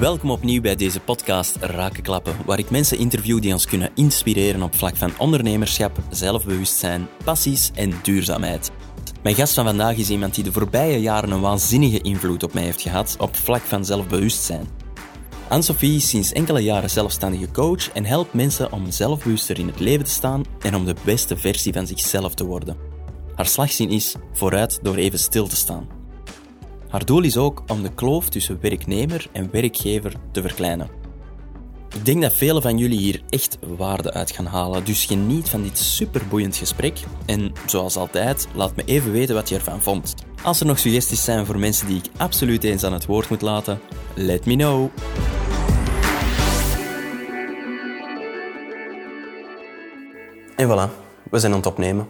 Welkom opnieuw bij deze podcast Rakenklappen, waar ik mensen interview die ons kunnen inspireren op vlak van ondernemerschap, zelfbewustzijn, passies en duurzaamheid. Mijn gast van vandaag is iemand die de voorbije jaren een waanzinnige invloed op mij heeft gehad op vlak van zelfbewustzijn. Anne-Sophie is sinds enkele jaren zelfstandige coach en helpt mensen om zelfbewuster in het leven te staan en om de beste versie van zichzelf te worden. Haar slagzin is vooruit door even stil te staan. Haar doel is ook om de kloof tussen werknemer en werkgever te verkleinen. Ik denk dat velen van jullie hier echt waarde uit gaan halen, dus geniet van dit superboeiend gesprek en zoals altijd, laat me even weten wat je ervan vond. Als er nog suggesties zijn voor mensen die ik absoluut eens aan het woord moet laten, let me know. En voilà, we zijn aan het opnemen.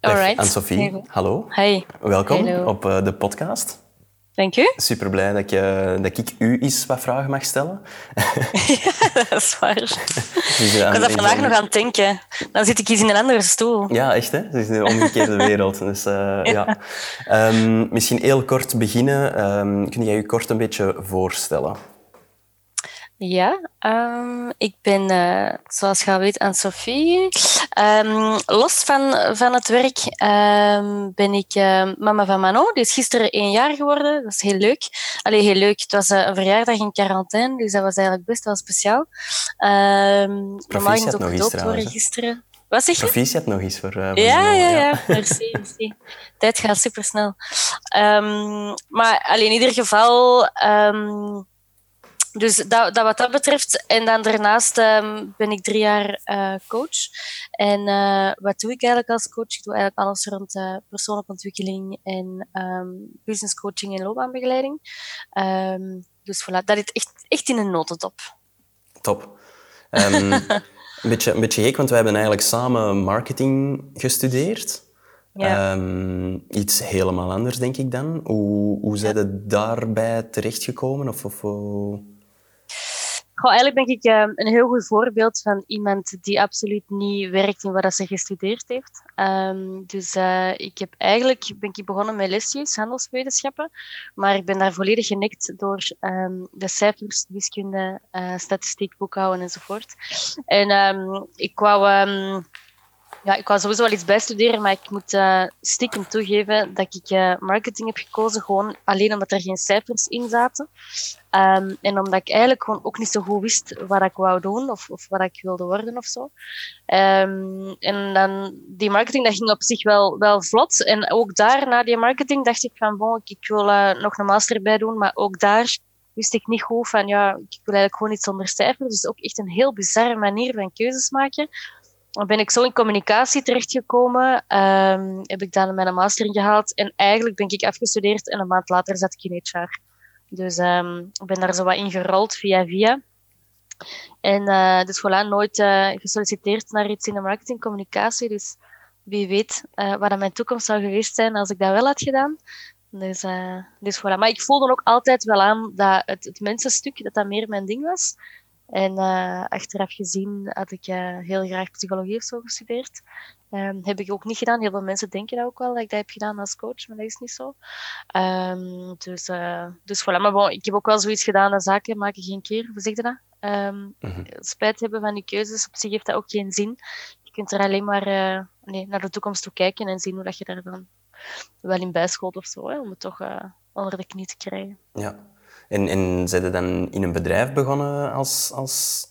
Alright. Anne-Sophie, hallo. Hey. Welkom op eh, de podcast. Dank u. Super blij dat, je, dat ik u eens wat vragen mag stellen. ja, dat is waar. Dus, Ik was daar vandaag nog aan het denken. Dan zit ik eens in een andere stoel. Ja, echt hè? Het is een omgekeerde wereld. Dus, eh, ja. Ehm, misschien heel kort beginnen. Ehm, kun jij je kort een beetje voorstellen? Ja, ehm, ik ben, eh, zoals je al weet, Anne-Sophie. Ehm, los van, van het werk ehm, ben ik mama van Manon. Die is gisteren één jaar geworden. Dat is heel leuk. Allee, heel leuk. Het was eh, een verjaardag in quarantaine, dus dat was eigenlijk best wel speciaal. Ehm normaal ging het ook gedoopt worden gisteren. Wat zeg je? Proficiat nog eens voor, eh, voor Ja, ja, ja. Merci, merci. Tijd gaat supersnel. Maar alleen in ieder geval, dus dat, dat wat dat betreft. En dan daarnaast ehm, ben ik drie jaar eh, coach. En eh, wat doe ik eigenlijk als coach? Ik doe eigenlijk alles rond eh, persoonlijke ontwikkeling en ehm business coaching en loopbaanbegeleiding. Ehm, dus voilà, dat is echt, echt in een notendop. Top. Een, beetje, een beetje gek, want wij hebben eigenlijk samen marketing gestudeerd. Ja. Iets helemaal anders, denk ik dan. Hoe, hoe zijn je daarbij terechtgekomen? Of, of, hoe- Goh, eigenlijk ben ik eh, een heel goed voorbeeld van iemand die absoluut niet werkt in wat ze gestudeerd heeft. Ehm, dus eh, ik heb eigenlijk ben ik begonnen met lesjes, handelswetenschappen, maar ik ben daar volledig genekt door ehm, de cijfers, wiskunde, eh, statistiek, boekhouden enzovoort. En ehm, ik wou... ja, ik wou sowieso wel iets bijstuderen, maar ik moet eh stiekem toegeven dat ik eh, marketing heb gekozen, gewoon alleen omdat er geen cijfers in zaten. Ehm, en omdat ik eigenlijk gewoon ook niet zo goed wist wat ik wou doen of, of wat ik wilde worden of zo. Ehm, en dan, die marketing, dat ging op zich wel, wel vlot. En ook daar, na die marketing, dacht ik van, bon, ik, ik wil eh, nog een master bij doen, maar ook daar wist ik niet goed van, ja, ik wil eigenlijk gewoon iets zonder cijfers. Dus ook echt een heel bizarre manier van keuzes maken. Dan ben ik zo in communicatie terechtgekomen. Ehm, heb ik dan mijn master ingehaald. En eigenlijk ben ik afgestudeerd en een maand later zat ik in HR. Dus ehm, ik ben daar zo wat ingerold via via. En eh, dus voilà, nooit eh, gesolliciteerd naar iets in de marketingcommunicatie. Dus wie weet eh, wat mijn toekomst zou geweest zijn als ik dat wel had gedaan. Dus, dus voilà. Maar ik voelde ook altijd wel aan dat het, het mensenstuk, dat dat meer mijn ding was. En eh, achteraf gezien had ik eh, heel graag psychologie of zo gestudeerd. Ehm, heb ik ook niet gedaan. Heel veel mensen denken dat ook wel, dat ik dat heb gedaan als coach, maar dat is niet zo. Ehm, dus, eh, dus voilà. Maar bon, ik heb ook wel zoiets gedaan, dat zaken maken geen keer. Hoe zeg je dat? Ehm, Mhm. Spijt hebben van je keuzes, op zich heeft dat ook geen zin. Je kunt er alleen maar nee, naar de toekomst toe kijken en zien hoe dat je daar dan wel in bijschoot of zo, hè, om het toch onder de knie te krijgen. Ja. En, en zijn dan in een bedrijf begonnen als, als,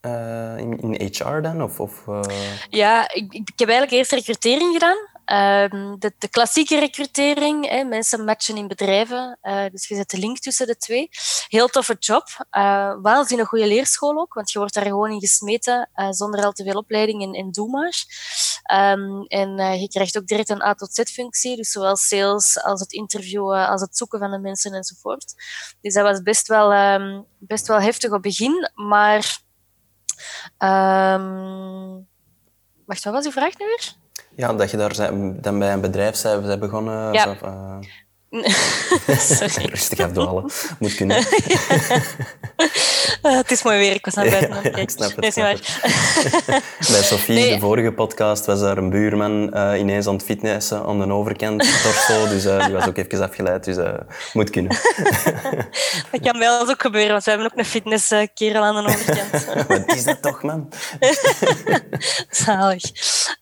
eh, in, in HR dan? Of, of, eh, Ja, ik, ik heb eigenlijk eerst recrutering gedaan. Ehm, de, de klassieke recrutering, hè, mensen matchen in bedrijven. eh, dus je zet de link tussen de twee. Heel toffe job. Uh, waanzinnig goede leerschool ook, want je wordt daar gewoon in gesmeten zonder al te veel opleiding en, en. Ehm, en eh, je krijgt ook direct een A tot Z-functie, dus zowel sales als het interviewen, als het zoeken van de mensen enzovoort. Dus dat was best wel, ehm, best wel heftig op het begin, maar... ehm, Wacht, wat was uw vraag nu weer? ja, dat je daar dan bij een bedrijf zijn, begonnen? Ja. Eh. Rustig afdwalen. Moet kunnen. Uh, het is mooi weer, ik was aan het buiten. Ja, ik snap het. Nee, waar. Bij Sophie, Nee. de vorige podcast, was daar een buurman eh, ineens aan het fitnessen aan de overkant, torso. Dus eh, die was ook even afgeleid, dus eh moet kunnen. Dat kan bij ons ook gebeuren, want we hebben ook een fitnesskerel aan de overkant. Wat is dat toch, man? Zalig.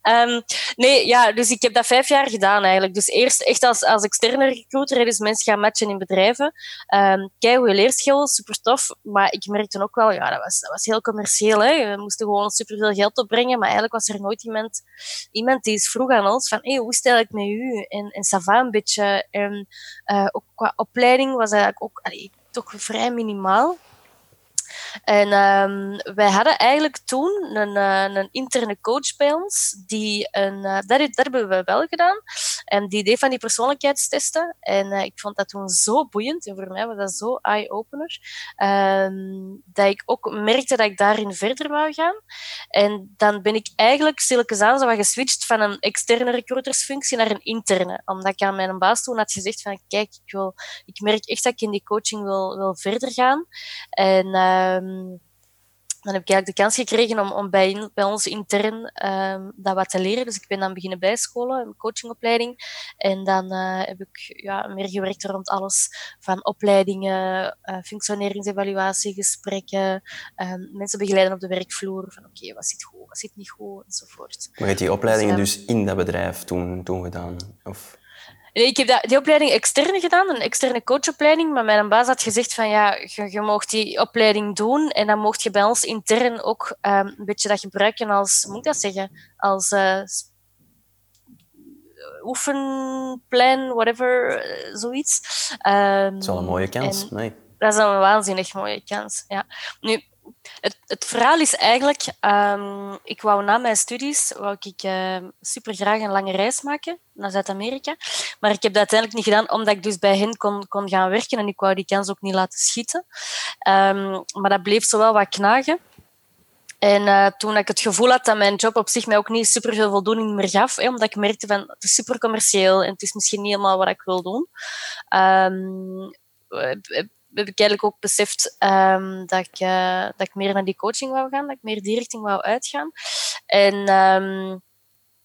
Ehm, nee, ja, dus ik heb dat vijf jaar gedaan eigenlijk. Dus eerst echt als, als externe dus mensen gaan matchen in bedrijven. Um, Keigoede leerschool, super tof. Maar ik merkte ook wel, ja, dat was, dat was heel commercieel. Hè. We moesten gewoon superveel geld opbrengen, maar eigenlijk was er nooit iemand, iemand die vroeg aan ons van, hey, hoe het eigenlijk met u? En, en ça va een beetje. En eh, ook qua opleiding was eigenlijk ook toch vrij minimaal. En ehm, wij hadden eigenlijk toen een, eh, een interne coach bij ons, die een, eh, dat hebben we wel gedaan, en die deed van die persoonlijkheidstesten. En eh, ik vond dat toen zo boeiend, en voor mij was dat zo eye-opener, ehm, dat ik ook merkte dat ik daarin verder wou gaan. En dan ben ik eigenlijk stilletjes zo geswitcht van een externe recruitersfunctie naar een interne, omdat ik aan mijn baas toen had gezegd van, kijk, ik, wil, ik merk echt dat ik in die coaching wil, wil verder gaan. En ehm, dan heb ik eigenlijk de kans gekregen om, om bij, bij ons intern ehm, dat wat te leren. Dus ik ben dan beginnen bijscholen, een coachingopleiding. En dan eh, heb ik ja, meer gewerkt rond alles van opleidingen, eh functioneringsevaluatie, gesprekken, ehm, mensen begeleiden op de werkvloer. Van oké, wat zit goed, wat zit niet goed, enzovoort. Maar je hebt die opleidingen Dus, dus in dat bedrijf toen, toen gedaan? Of... Nee, ik heb die opleiding externe gedaan, een externe coachopleiding. Maar mijn baas had gezegd van ja, je, je mag die opleiding doen en dan mocht je bij ons intern ook ehm, een beetje dat gebruiken als, hoe moet ik dat zeggen, als eh, s- oefenplan, whatever, eh, zoiets. Ehm, Dat is wel een mooie kans. Nee. dat is een waanzinnig mooie kans. Ja. Nu, het, het verhaal is eigenlijk, ehm, ik wou na mijn studies wou ik ehm, super graag een lange reis maken naar Zuid-Amerika. Maar ik heb dat uiteindelijk niet gedaan, omdat ik dus bij hen kon, kon gaan werken en ik wou die kans ook niet laten schieten. Ehm, maar dat bleef zo wel wat knagen. En eh, toen ik het gevoel had dat mijn job op zich mij ook niet superveel voldoening meer gaf, hè, omdat ik merkte van het is super commercieel en het is misschien niet helemaal wat ik wil doen, ehm, heb, ik eigenlijk ook beseft ehm, dat, ik, eh, dat ik meer naar die coaching wou gaan, dat ik meer die richting wou uitgaan. En ehm,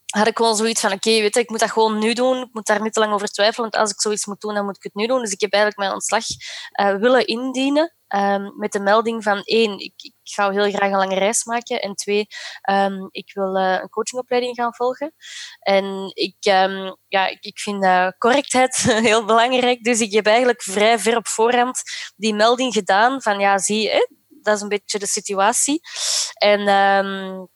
had ik gewoon zoiets van, oké, weet je, ik moet dat gewoon nu doen. Ik moet daar niet te lang over twijfelen, want als ik zoiets moet doen, dan moet ik het nu doen. Dus ik heb eigenlijk mijn ontslag eh, willen indienen ehm, met de melding van, één, ik, ik ga heel graag een lange reis maken. En twee, ehm, ik wil eh, een coachingopleiding gaan volgen. En ik, ehm, ja, ik, vind eh, correctheid heel belangrijk. Dus ik heb eigenlijk vrij ver op voorhand die melding gedaan van, ja, zie dat is een beetje de situatie. En...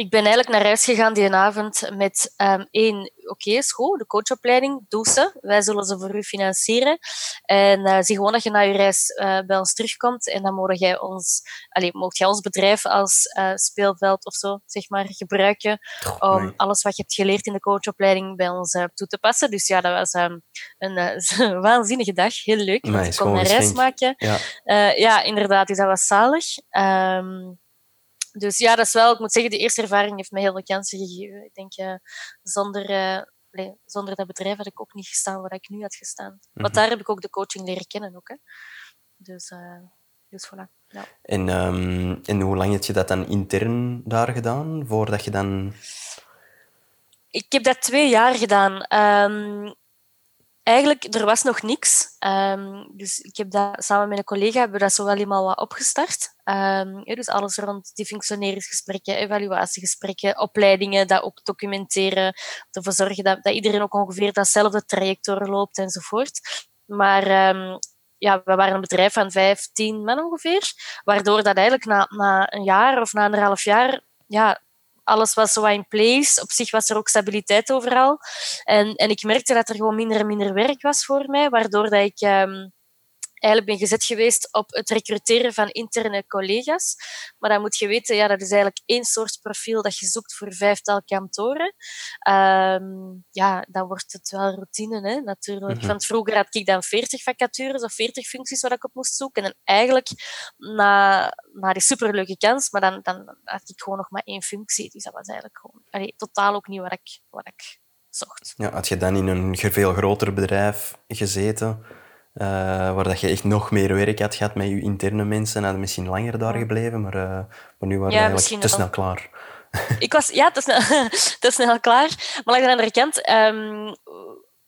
ehm, ik ben eigenlijk naar huis gegaan die avond met ehm, één, oké, goed, de coachopleiding, doe ze. Wij zullen ze voor u financieren. En eh, zie gewoon dat je na je reis eh, bij ons terugkomt en dan mogen jij ons, allez, mocht jij ons bedrijf als eh, speelveld of zo, zeg maar, gebruiken om nee. alles wat je hebt geleerd in de coachopleiding bij ons toe te passen. Dus ja, dat was ehm, een waanzinnige dag, heel leuk. Ik kon een reis maken. Ja. Ja, inderdaad, dus dat was zalig. Dus ja, dat is wel, ik moet zeggen, de eerste ervaring heeft mij heel veel kansen gegeven. Ik denk, eh, zonder, eh, nee, zonder dat bedrijf had ik ook niet gestaan waar ik nu had gestaan. Mhm. Want daar heb ik ook de coaching leren kennen. Ook, hè. Dus, eh, dus voilà. Ja. En, ehm, en hoe lang heb je dat dan intern daar gedaan, voordat je dan... Ik heb dat twee jaar gedaan. Ehm, eigenlijk, er was nog niks. Ehm, dus ik heb dat samen met een collega hebben we dat zo wel eenmaal wat opgestart. Ehm, dus alles rond die functioneringsgesprekken, evaluatiegesprekken, opleidingen, dat ook documenteren, ervoor zorgen dat, dat iedereen ook ongeveer datzelfde traject doorloopt enzovoort. Maar ehm, ja, we waren een bedrijf van 15 man ongeveer, waardoor dat eigenlijk na, na een jaar of na anderhalf jaar ja, alles was zo in place. Op zich was er ook stabiliteit overal. En, en ik merkte dat er gewoon minder en minder werk was voor mij, waardoor dat ik ehm, eigenlijk ben gezet geweest op het recruteren van interne collega's. Maar dan moet je weten, ja, dat is eigenlijk één soort profiel dat je zoekt voor vijftal kantoren. Ehm, ja, dan wordt het wel routine, hè, natuurlijk. Mhm. Want vroeger had ik dan 40 vacatures of 40 functies waar ik op moest zoeken. En eigenlijk, na, na die superleuke kans, maar dan, dan had ik gewoon nog maar één functie. Dus dat was eigenlijk gewoon allee, totaal ook niet wat ik, wat ik zocht. Ja, had je dan in een veel groter bedrijf gezeten, uh, waar dat je echt nog meer werk had gehad met je interne mensen, hadden misschien langer daar gebleven, maar, uh, maar nu waren ja, eigenlijk te snel klaar. Ik was, ja, te snel, te snel klaar. Maar aan de andere kant um,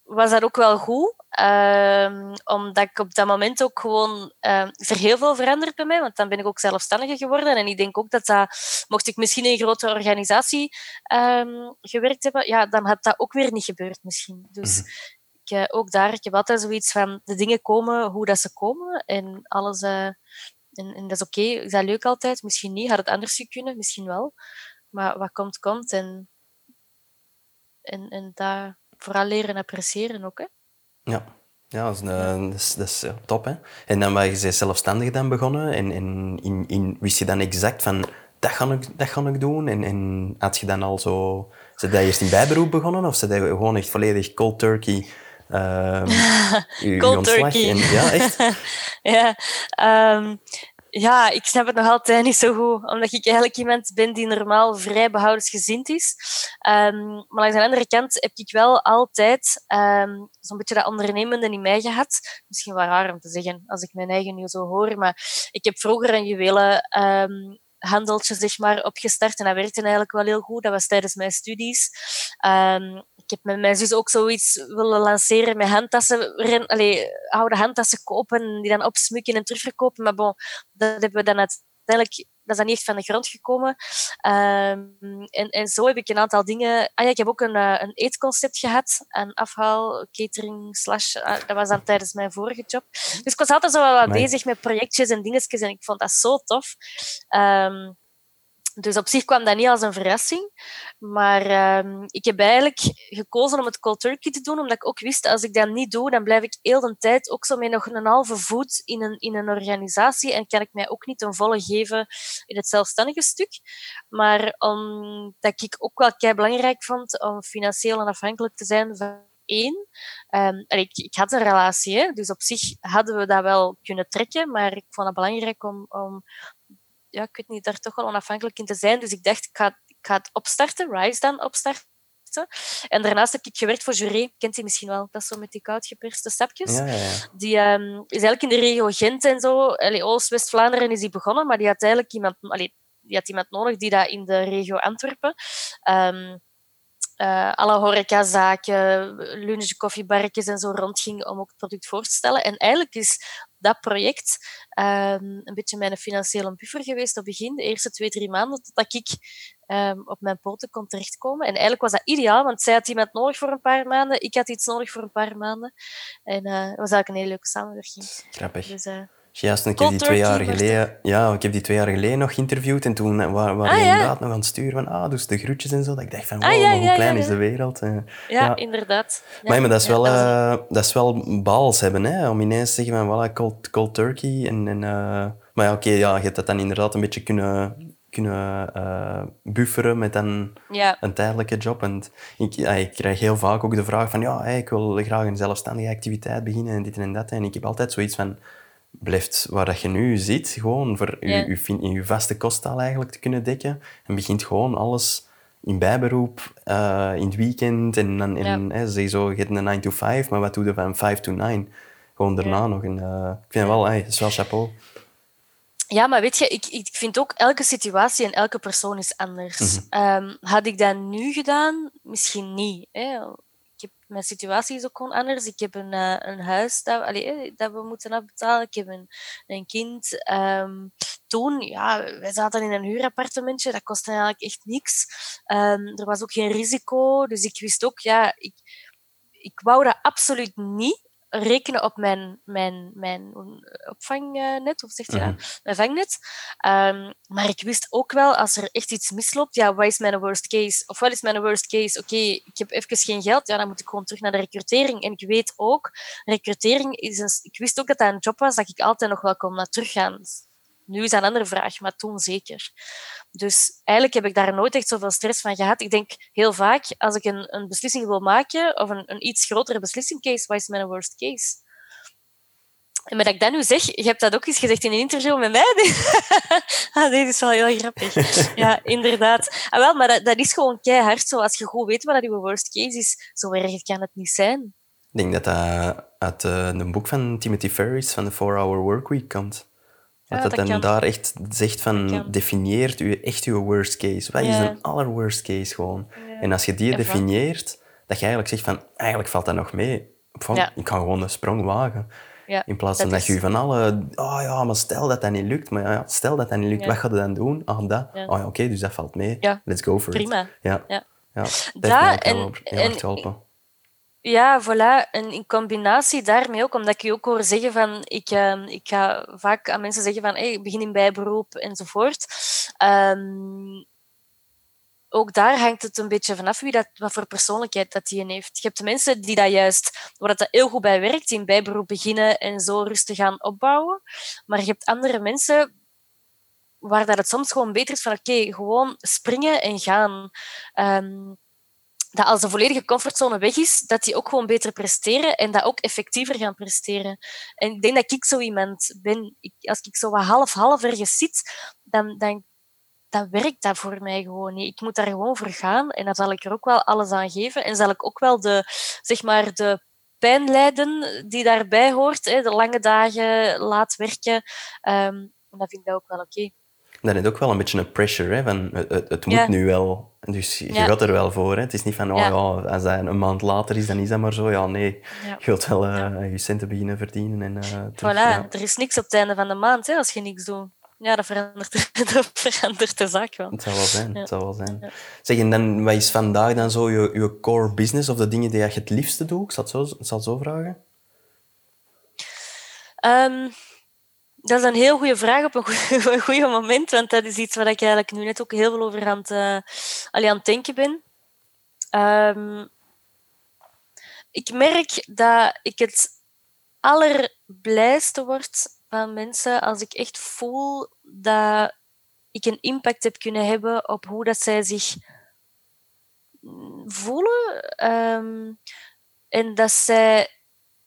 was dat ook wel goed. Um, omdat ik op dat moment ook gewoon... Um, is er heel veel veranderd bij mij, want dan ben ik ook zelfstandige geworden. En ik denk ook dat dat... Mocht ik misschien in een grotere organisatie um, gewerkt hebben, ja, dan had dat ook weer niet gebeurd misschien. Dus mm ook daar, heb altijd zoiets van... De dingen komen hoe dat ze komen. En alles... Uh, en, dat is oké. Okay. Is dat leuk altijd? Misschien niet. Had het anders kunnen? Misschien wel. Maar wat komt, komt. En, en, en dat vooral leren appreciëren ook. Hè? Ja. Ja, dat is, is, dat is top. Hè? En dan was je zelfstandig dan begonnen en, in, in, wist je dan exact van dat ga ik, dat ga ik doen? En, en had je dan al zo... Is dat eerst in bijberoep begonnen of is dat gewoon echt volledig cold turkey um, cold turkey. En, ja, echt? ja, um, ja, ik snap het nog altijd niet zo goed, omdat ik eigenlijk iemand ben die normaal vrij behoudensgezind is. Um, maar aan de andere kant heb ik wel altijd um, zo'n beetje dat ondernemende in mij gehad. Misschien wel raar om te zeggen als ik mijn eigen nu zo hoor, maar ik heb vroeger een juwelen um, handeltje zeg maar, opgestart en dat werkte eigenlijk wel heel goed. Dat was tijdens mijn studies. Um, heb met mijn zus ook zoiets willen lanceren met handtassen, allee, oude handtassen kopen, die dan opsmukken en terugverkopen. Maar bon, dat hebben we dan uiteindelijk dat is dan niet echt van de grond gekomen. Um, en, en zo heb ik een aantal dingen... Ah ja, ik heb ook een, uh, een eetconcept gehad. Een afhaal, catering, slash... Uh, dat was dan tijdens mijn vorige job. Dus ik was altijd zo wel wat bezig met projectjes en dingetjes. En ik vond dat zo tof. Um, dus op zich kwam dat niet als een verrassing. Maar um, ik heb eigenlijk gekozen om het cold turkey te doen, omdat ik ook wist, als ik dat niet doe, dan blijf ik heel de tijd ook zo met nog een halve voet in een, in een organisatie en kan ik mij ook niet een volle geven in het zelfstandige stuk. Maar omdat ik ook wel kei belangrijk vond om financieel onafhankelijk te zijn van één. Um, ik, had een relatie, dus op zich hadden we dat wel kunnen trekken, maar ik vond het belangrijk om, om ja, ik weet niet, daar toch wel onafhankelijk in te zijn. Dus ik dacht, ik ga, ik ga het opstarten, Rise dan opstarten. En daarnaast heb ik gewerkt voor Juré, kent hij misschien wel, dat is zo met die koud geperste sapjes. Ja, ja, ja. Die um, is eigenlijk in de regio Gent en zo, Oost-West-Vlaanderen is die begonnen, maar die had eigenlijk iemand, allee, die had iemand nodig die dat in de regio Antwerpen um, uh, alle horecazaken, lunch, koffiebarretjes en zo rondging om ook het product voor te stellen. En eigenlijk is dat project um, een beetje mijn financiële buffer geweest op het begin, de eerste twee, drie maanden, totdat ik um, op mijn poten kon terechtkomen. En eigenlijk was dat ideaal, want zij had iemand nodig voor een paar maanden, ik had iets nodig voor een paar maanden. En uh, dat was eigenlijk een hele leuke samenwerking. Grappig. Dus, uh, Juist, ik heb die twee jaar geleden, ja, ik heb die twee jaar geleden nog geïnterviewd en toen waren we ah, inderdaad nog aan het sturen van, ah, dus de groetjes en zo. Dat ik dacht van, ah, wow, hoe klein is de wereld. ja, inderdaad. maar, maar dat is wel, uh, dat is wel bals hebben, hè, om ineens te zeggen van, voilà, cold, cold turkey. En, en, uh, maar ja, oké, okay, ja, je hebt dat dan inderdaad een beetje kunnen, kunnen uh, bufferen met een, een tijdelijke job. En ik, ik krijg heel vaak ook de vraag van, ja, ik wil graag een zelfstandige activiteit beginnen en dit en dat. En ik heb altijd zoiets van blijft waar dat je nu zit, gewoon voor je, je, je vaste kosten eigenlijk te kunnen dekken. En begint gewoon alles in bijberoep, uh, in het weekend. En dan in, ja. hè, zo, je hebt een 9 to 5, maar wat doe je van 5 to 9? Gewoon daarna nog. En, uh, ik vind wel, hey, dat is wel chapeau. Ja, maar weet je, ik, ik vind ook elke situatie en elke persoon is anders. Mm -hmm. um, had ik dat nu gedaan? Misschien niet. Hè? Mijn situatie is ook gewoon anders. Ik heb een, uh, een huis dat, eh, dat we moeten afbetalen. Ik heb een, een kind. Um, toen, ja, wij zaten in een huurappartementje. Dat kostte eigenlijk echt niks. Um, er was ook geen risico. Dus ik wist ook, ja, ik, ik wou dat absoluut niet rekenen op mijn, mijn, mijn opvangnet, of zegt je dat? Mhm. Mijn vangnet. Um, maar ik wist ook wel, als er echt iets misloopt, ja, wat is mijn worst case? Of wat is mijn worst case? Oké, ik heb even geen geld, ja, dan moet ik gewoon terug naar de recrutering. En ik weet ook, recrutering is een... Ik wist ook dat dat een job was dat ik altijd nog wel kon naar teruggaan. Nu is dat een andere vraag, maar toen zeker. Dus eigenlijk heb ik daar nooit echt zoveel stress van gehad. Ik denk heel vaak, als ik een, een beslissing wil maken, of een, een iets grotere beslissing case, wat is mijn worst case? En met dat ik dat nu zeg, je hebt dat ook eens gezegd in een interview met mij. ah, dit is wel heel grappig. ja, inderdaad. Ah, wel, maar dat, is gewoon keihard zo. Als je goed weet wat je worst case is, zo erg kan het niet zijn. Ik denk dat dat uit uh, een boek van Timothy Ferris van de 4-Hour Workweek komt. Dat ja, dat, dan daar echt zegt van, definieert u echt uw worst case. Wat is een aller worst case gewoon? En als je die definieert, dat je eigenlijk zegt van, eigenlijk valt dat nog mee. Van, Ik kan gewoon een sprong wagen. In plaats van dat, je van alle... Oh ja, maar stel dat dat niet lukt. Maar ja, stel dat dat niet lukt, wat ga je dan doen? Ah, dat. Oh ja, oké, dus dat valt mee. Let's go for it. Prima. Ja. Ja. ja. Dat en, en, ja, voilà. En in combinatie daarmee ook, omdat ik je ook hoor zeggen van... Ik, uh, ik ga vaak aan mensen zeggen van, hey, begin in bijberoep enzovoort. Um, ook daar hangt het een beetje vanaf wie dat, wat voor persoonlijkheid dat die heeft. Je hebt mensen die dat juist, waar dat heel goed bij werkt, in bijberoep beginnen en zo rustig gaan opbouwen. Maar je hebt andere mensen waar dat het soms gewoon beter is van oké, gewoon springen en gaan. Um, dat als de volledige comfortzone weg is, dat die ook gewoon beter presteren en dat ook effectiever gaan presteren. En ik denk dat ik zo iemand ben. Ik, als ik zo wat half-half ergens zit, dan, dan dan werkt dat voor mij gewoon niet. Ik moet daar gewoon voor gaan en dan zal ik er ook wel alles aan geven. En zal ik ook wel de, zeg maar, de pijn lijden die daarbij hoort, hè, de lange dagen, laat werken. Um, dat vind ik ook wel oké. Okay. Dan is ook wel een beetje een pressure, hè, van het, het moet nu wel. Dus je gaat er wel voor. Hè. Het is niet van, oh ja, als dat een maand later is, dan is dat maar zo. Ja, nee. Je wilt wel uh, je centen beginnen verdienen. En, uh, voilà, er is niks op het einde van de maand hè, als je niks doet ja, dat verandert, dat verandert de zaak wel. Het zou wel zijn. Het zou wel zijn. Zeg, en dan, wat is vandaag dan zo je, je core business of de dingen die je het liefste doet? Ik zal het zo, zal het zo vragen. Um, dat is een heel goede vraag op een goede moment, want dat is iets waar ik eigenlijk nu net ook heel veel over aan het, uh, aan denken ben. Um, ik merk dat ik het allerblijste word van mensen als ik echt voel dat ik een impact heb kunnen hebben op hoe dat zij zich voelen. Um, en dat zij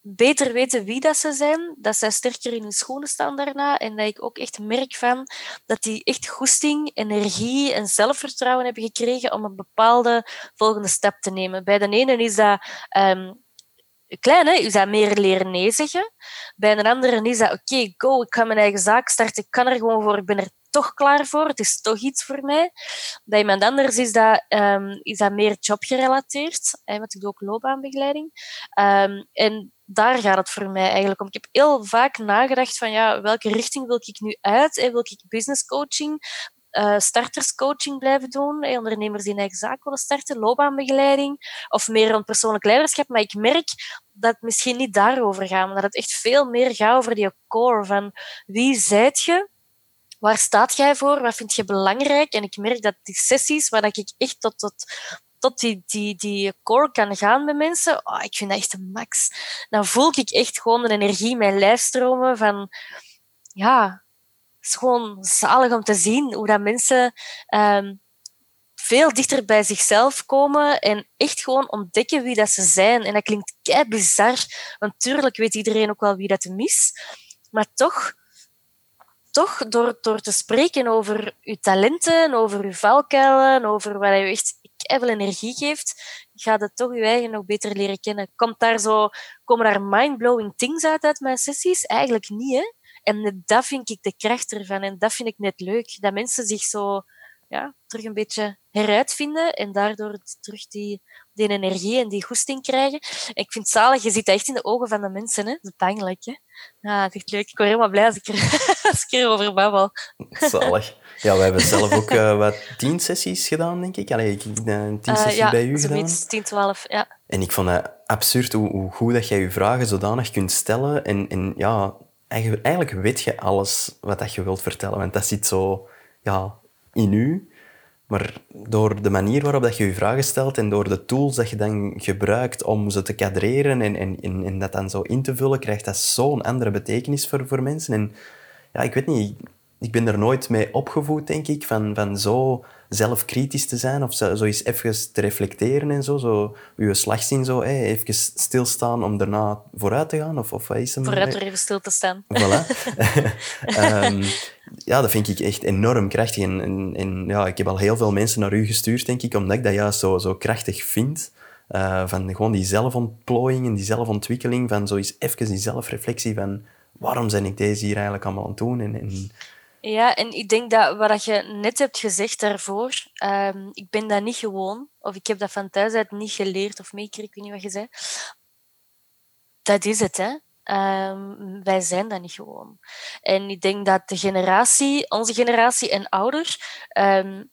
beter weten wie dat ze zijn, dat zij sterker in hun schoenen staan daarna en dat ik ook echt merk van dat die echt goesting, energie en zelfvertrouwen hebben gekregen om een bepaalde volgende stap te nemen. Bij de ene is dat um, klein, hè, is dat meer leren nee zeggen. Bij een andere is dat, oké, go, ik ga mijn eigen zaak starten, ik kan er gewoon voor, ik ben er toch klaar voor, het is toch iets voor mij. Bij iemand anders is dat, um, is dat meer jobgerelateerd, hè, want ik doe ook loopbaanbegeleiding. Um, en daar gaat het voor mij eigenlijk om. Ik heb heel vaak nagedacht van, ja, welke richting wil ik nu uit? Hè? Wil ik business coaching? uh, starterscoaching blijven doen, eh, ondernemers die een eigen zaak willen starten, loopbaanbegeleiding of meer rond persoonlijk leiderschap. Maar ik merk dat het misschien niet daarover gaat, maar dat het echt veel meer gaat over die core van wie zijt je, waar staat jij voor, wat vind je belangrijk. En ik merk dat die sessies waar ik echt tot, tot, tot die, die, die core kan gaan met mensen, oh, ik vind dat echt een max. Dan voel ik echt gewoon de energie in mijn lijf stromen van, ja, is gewoon zalig om te zien hoe dat mensen um, veel dichter bij zichzelf komen en echt gewoon ontdekken wie dat ze zijn. En dat klinkt kei bizar, want tuurlijk weet iedereen ook wel wie dat hem is. Maar toch, toch door, door te spreken over je talenten, over je valkuilen, over wat je echt veel energie geeft, gaat het toch je eigen nog beter leren kennen. Komt daar zo, komen daar mind-blowing things uit uit mijn sessies? Eigenlijk niet, hè? En dat vind ik de kracht ervan. En dat vind ik net leuk. Dat mensen zich zo ja, terug een beetje heruitvinden en daardoor terug die, die energie en die goesting krijgen. ik vind het zalig, je ziet echt in de ogen van de mensen. Hè? Dat is pijnlijk. Hè? Ja, het is echt leuk. Ik word helemaal blij als ik, er, als ik erover babbel. Zalig. Ja, we hebben zelf ook uh, wat tien sessies gedaan, denk ik. Allee, ik heb een tien uh, sessies ja, bij u gedaan. tien, twaalf, ja. En ik vond het absurd hoe, hoe, goed dat jij je vragen zodanig kunt stellen. En, en ja, eigenlijk weet je alles wat dat je wilt vertellen. Want dat zit zo ja, in u. Maar door de manier waarop dat je je vragen stelt en door de tools dat je dan gebruikt om ze te kadreren en, en, dat dan zo in te vullen, krijgt dat zo'n andere betekenis voor, voor mensen. En ja, ik weet niet, ik ben er nooit mee opgevoed, denk ik, van, van zo zelfkritisch te zijn of zo, zo eens even te reflecteren en zo. zo uw slag zien, zo, hey, even stilstaan om daarna vooruit te gaan. Of, of wat is hem? Vooruit er even stil te staan. Voilà. um, ja, dat vind ik echt enorm krachtig. En, en, en, ja, ik heb al heel veel mensen naar u gestuurd, denk ik, omdat ik dat juist zo, zo krachtig vind. Uh, van gewoon die zelfontplooiing en die zelfontwikkeling, van zo eens even die zelfreflectie van waarom ben ik deze hier eigenlijk allemaal aan het doen? En, en ja, en ik denk dat wat je net hebt gezegd daarvoor, um, ik ben dat niet gewoon, of ik heb dat van thuis uit niet geleerd of meegekregen, ik weet niet wat je zei. Dat is het, hè. Um, wij zijn dat niet gewoon. En ik denk dat de generatie, onze generatie en ouders, um,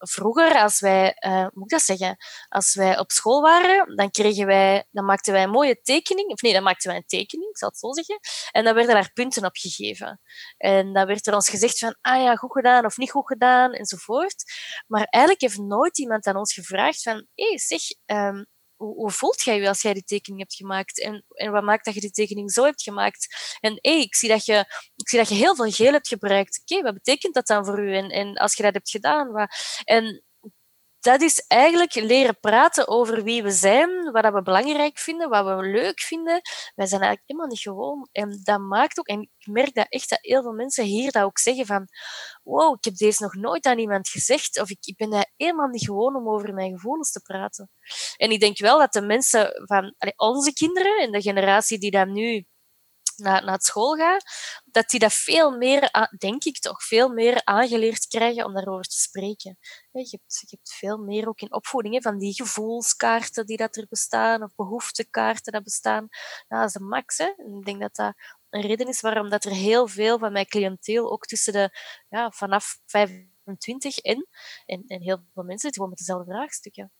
vroeger, als wij, uh, moet ik dat zeggen, als wij op school waren, dan kregen wij, dan maakten wij een mooie tekening, of nee, dan maakten wij een tekening, ik zal het zo zeggen, en dan werden daar punten op gegeven. En dan werd er ons gezegd van, ah ja, goed gedaan of niet goed gedaan, enzovoort. Maar eigenlijk heeft nooit iemand aan ons gevraagd van, hé, hey, zeg, um, hoe, voelt jij je als jij die tekening hebt gemaakt? En, en wat maakt dat je die tekening zo hebt gemaakt? En hey, ik, zie dat je, ik zie dat je heel veel geel hebt gebruikt. Oké, wat betekent dat dan voor u? En, en als je dat hebt gedaan, wat... En dat is eigenlijk leren praten over wie we zijn, wat we belangrijk vinden, wat we leuk vinden. Wij zijn eigenlijk helemaal niet gewoon. En dat maakt ook, en ik merk dat echt dat heel veel mensen hier dat ook zeggen van wow, ik heb deze nog nooit aan iemand gezegd, of ik, ik ben helemaal niet gewoon om over mijn gevoelens te praten. En ik denk wel dat de mensen van onze kinderen en de generatie die dan nu naar, naar school gaat, dat die dat veel meer, denk ik toch, veel meer aangeleerd krijgen om daarover te spreken. Je hebt, veel meer ook in opvoeding van die gevoelskaarten die dat er bestaan, of behoeftekaarten dat bestaan. Nou, dat is de max. Ik denk dat dat een reden is waarom dat er heel veel van mijn cliënteel ook tussen de, ja, vanaf 25 en, en, en heel veel mensen zitten gewoon met dezelfde vraagstukken.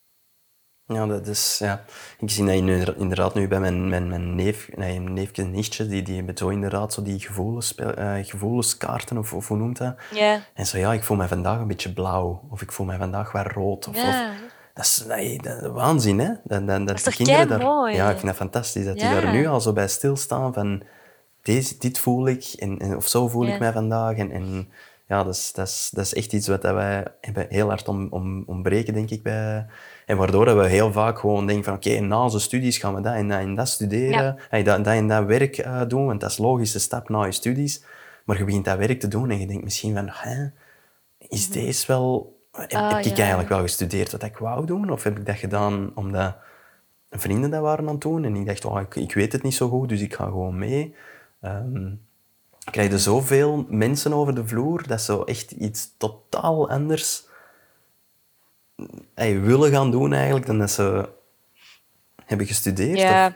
Ja, dat is, ja. Ik zie dat inderdaad nu bij mijn, mijn, mijn neef, nee, mijn neefje en nichtje, die, die hebben zo inderdaad zo die gevoelens, uh, gevoelskaarten, of, of hoe noemt dat? Ja. En zo, ja, ik voel mij vandaag een beetje blauw, of ik voel mij vandaag wel rood. Of, ja. dat is nee, dat, waanzin, hè? Dat, dat, dat, is kinderen daar, mooi? Ja, ik vind dat fantastisch, dat die daar nu al zo bij stilstaan van, deze, dit voel ik, en, en of zo voel ik mij vandaag. En, en ja, dat is, dat, is, dat is echt iets wat wij hebben heel hard om, om, ontbreken, denk ik, bij en waardoor we heel vaak gewoon denken van oké, na onze studies gaan we dat en dat en dat studeren. Ja. dat, dat en dat werk uh, doen, want dat is logische stap na je studies. Maar je begint dat werk te doen en je denkt misschien van, hè, is mhm. deze wel... Heb, ah, ik eigenlijk wel gestudeerd wat ik wou doen? Of heb ik dat gedaan omdat vrienden dat waren aan het doen? En ik dacht, oh, ik, ik weet het niet zo goed, dus ik ga gewoon mee. Um, krijg je zoveel mensen over de vloer, dat is zo echt iets totaal anders hey, willen gaan doen eigenlijk dan dat ze hebben gestudeerd? Ja,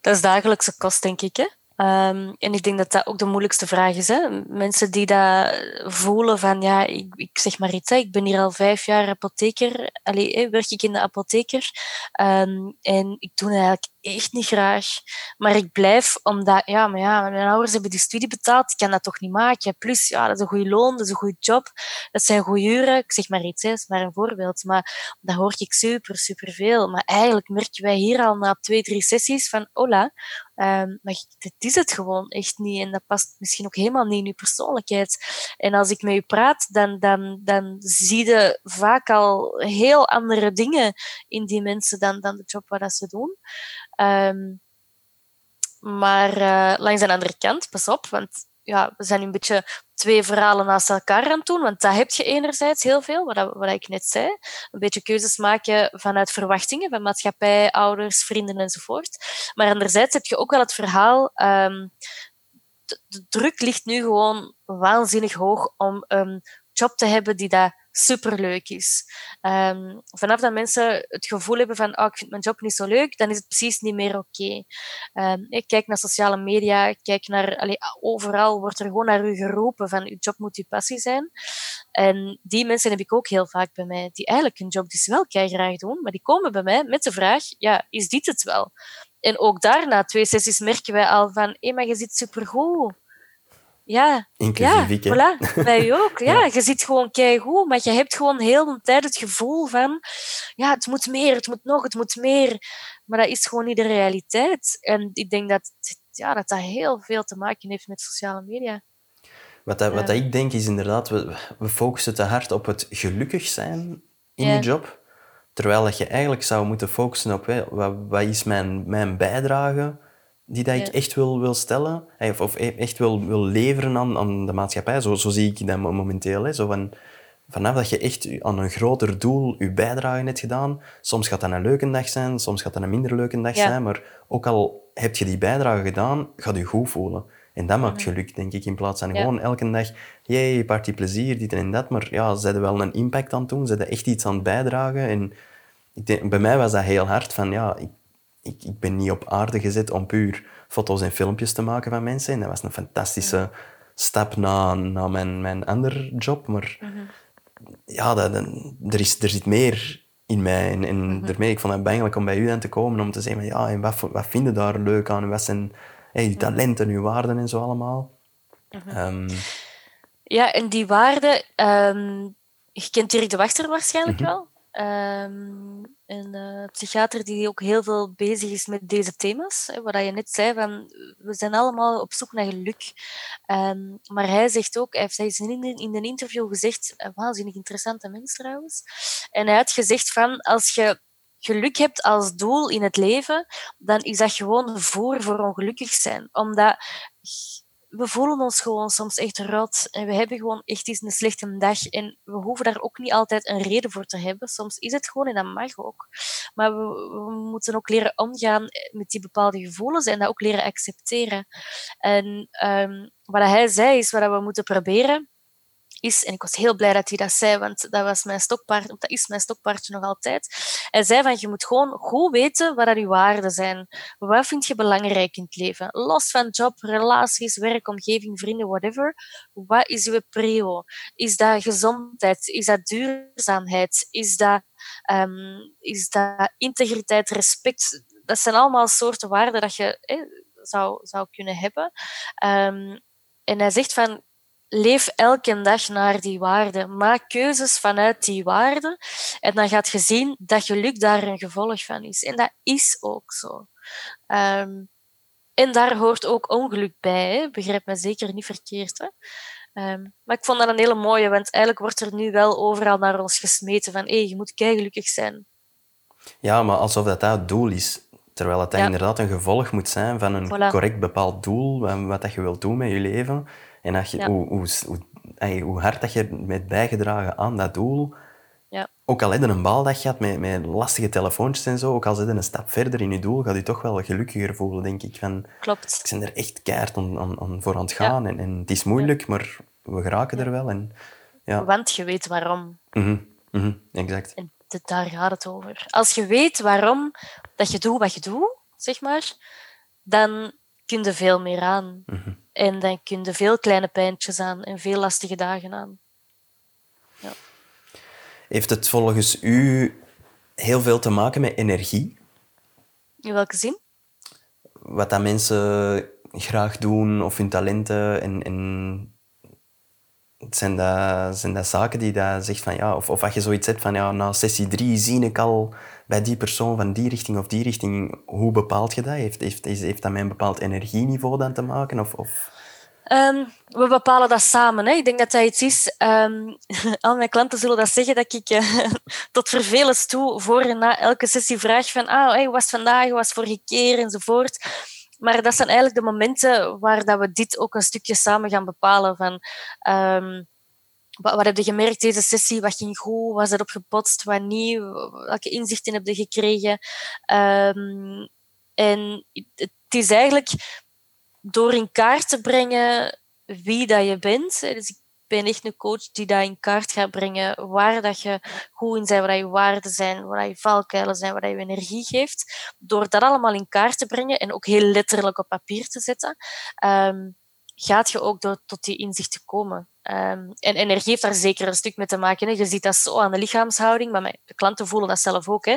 dat is dagelijkse kost, denk ik. Hè? Um, en ik denk dat dat ook de moeilijkste vraag is. Hè? Mensen die dat voelen van, ja, ik, ik zeg maar iets, hè, ik ben hier al vijf jaar apotheker, allee, werk ik in de apotheker, um, en ik doe het eigenlijk echt niet graag. Maar ik blijf omdat, ja, maar ja, mijn ouders hebben die studie betaald, ik kan dat toch niet maken. Plus, ja, dat is een goede loon, dat is een goede job, dat zijn goede uren. Ik zeg maar iets, hè, is maar een voorbeeld. Maar dat hoor ik super, super veel. Maar eigenlijk merken wij hier al na twee, drie sessies van, hola, um, maar dit is het gewoon echt niet. En dat past misschien ook helemaal niet in je persoonlijkheid. En als ik met je praat, dan, dan, dan zie je vaak al heel andere dingen in die mensen dan, dan de job wat ze doen. Um, maar uh, langs de andere kant, pas op, want ja, we zijn een beetje twee verhalen naast elkaar aan het doen, want dat heb je enerzijds heel veel, wat, wat ik net zei. Een beetje keuzes maken vanuit verwachtingen van maatschappij, ouders, vrienden enzovoort. Maar anderzijds heb je ook wel het verhaal, de, de, druk ligt nu gewoon waanzinnig hoog om een job te hebben die dat superleuk is. Um, vanaf dat mensen het gevoel hebben van, oh, ik vind mijn job niet zo leuk, dan is het precies niet meer oké. Um, ik kijk naar sociale media, kijk naar, overal wordt er gewoon naar u geroepen van, uw job moet uw passie zijn. En die mensen heb ik ook heel vaak bij mij, die eigenlijk een job die ze wel graag doen, maar die komen bij mij met de vraag, ja, is dit het wel? En ook daarna, twee sessies, merken wij al van, hé, maar je zit supergoed. Ja, Inclusief ja, voilà. Bij u ook. Ja, je zit gewoon keigoed, maar je hebt gewoon heel de tijd het gevoel van ja, het moet meer, het moet nog, het moet meer. Maar dat is gewoon niet de realiteit. En ik denk dat ja, dat, dat heel veel te maken heeft met sociale media. Wat, dat, wat dat ik denk is inderdaad, we, we focussen te hard op het gelukkig zijn in je job. Terwijl dat je eigenlijk zou moeten focussen op wat, wat is mijn, mijn bijdrage die dat ik echt wil, wil stellen. Of, of e-, echt wil, wil leveren aan, aan de maatschappij. Zo, zo zie ik dat momenteel. Hè. Zo van, vanaf dat je echt aan een groter doel je bijdrage hebt gedaan, soms gaat dat een leuke dag zijn, soms gaat dat een minder leuke dag zijn, maar ook al heb je die bijdrage gedaan, gaat je goed voelen. En dat maakt mhm. geluk, denk ik, in plaats van gewoon elke dag, jee, party plezier, dit en dat. Maar ja, ze hadden wel een impact aan het doen, ze hadden echt iets aan het bijdragen. En ik denk, bij mij was dat heel hard van, ja, ik, ik, ik ben niet op aarde gezet om puur foto's en filmpjes te maken van mensen. En dat was een fantastische stap na, na mijn, mijn andere job. Maar mhm. ja, dat, er, is, er zit meer in mij. En, en mm daarmee, ik vond het eigenlijk om bij u aan te komen om te zeggen, ja, en wat, wat vinden daar leuk aan? Wat zijn hey, die talenten, uw waarden en zo allemaal? Mhm. Ehm, ja, en die waarden... Um, je kent Dirk de Wachter waarschijnlijk mhm. wel. Um, een uh, psychiater die ook heel veel bezig is met deze thema's. Hè, wat je net zei, van, we zijn allemaal op zoek naar geluk. Um, maar hij zegt ook, hij heeft in, in een interview gezegd, een waanzinnig interessante mens trouwens, en hij had gezegd van, als je geluk hebt als doel in het leven, dan is dat gewoon voor voor ongelukkig zijn. Omdat we voelen ons gewoon soms echt rot en we hebben gewoon echt eens een slechte dag en we hoeven daar ook niet altijd een reden voor te hebben. Soms is het gewoon en dat mag ook. Maar we, moeten ook leren omgaan met die bepaalde gevoelens en dat ook leren accepteren. En um, wat hij zei is wat we moeten proberen en ik was heel blij dat hij dat zei, want dat was mijn stokpaard, dat is mijn stokpaardje nog altijd. Hij zei van, je moet gewoon goed weten wat er je waarden zijn. Wat vind je belangrijk in het leven? Los van job, relaties, werk, omgeving, vrienden, whatever. Wat is je prio? Is dat gezondheid? Is dat duurzaamheid? Is dat, um, is dat integriteit, respect? Dat zijn allemaal soorten waarden dat je zou, zou kunnen hebben. Um, en hij zegt van, leef elke dag naar die waarde. Maak keuzes vanuit die waarde. En dan gaat je zien dat geluk daar een gevolg van is. En dat is ook zo. Um, en daar hoort ook ongeluk bij. Hè? Begrijp me zeker niet verkeerd. Hè? Um, maar ik vond dat een hele mooie, want eigenlijk wordt er nu wel overal naar ons gesmeten van hé, hey, je moet gelukkig zijn. Ja, maar alsof dat dat het doel is. Terwijl het inderdaad een gevolg moet zijn van een correct bepaald doel, wat dat je wilt doen met je leven. En als je, hoe, hoe, hoe, hoe, hard dat je met bijgedragen aan dat doel, ja. ook al heb je een baaldag gehad met, met lastige telefoontjes en zo, ook al zit je een stap verder in je doel, gaat je toch wel gelukkiger voelen, denk ik. Van, Klopt. Ik ben er echt keihard aan, aan voor aan het gaan. En, en het is moeilijk, maar we geraken er wel. En, ja. Want je weet waarom. Mm -hmm. exact. En daar gaat het over. Als je weet waarom dat je doet wat je doet, zeg maar, dan kun je veel meer aan. Mhm. En dan kun je veel kleine pijntjes aan en veel lastige dagen aan. Ja. Heeft het volgens u heel veel te maken met energie? In welke zin? Wat dat mensen graag doen of hun talenten en, en zijn dat, zijn dat zaken die dat zegt van ja, of, of als je zoiets hebt van ja, na sessie drie zie ik al bij die persoon van die richting of die richting, hoe bepaalt je dat? Heeft, heeft, heeft dat met een bepaald energieniveau dan te maken? Of, of... Ehm, we bepalen dat samen. Hè. Ik denk dat dat iets is. Um, al mijn klanten zullen dat zeggen dat ik uh, tot vervelens toe voor en na elke sessie vraag van ah, hey, was vandaag, was vorige keer enzovoort. Maar dat zijn eigenlijk de momenten waar dat we dit ook een stukje samen gaan bepalen. Van, um, wat, wat, heb je gemerkt deze sessie? Wat ging goed? Was er op gepotst? Wat niet? Welke inzichten heb je gekregen? Um, en het is eigenlijk door in kaart te brengen wie dat je bent. Dus ik ben echt een coach die dat in kaart gaat brengen waar dat je goed in zijn, waar je waarden zijn, waar je valkuilen zijn, waar je energie geeft. Door dat allemaal in kaart te brengen en ook heel letterlijk op papier te zetten, um, gaat je ook door, tot die inzichten komen. Um, en energie heeft daar zeker een stuk mee te maken. Hè. Je ziet dat zo aan de lichaamshouding, maar de klanten voelen dat zelf ook. Hè.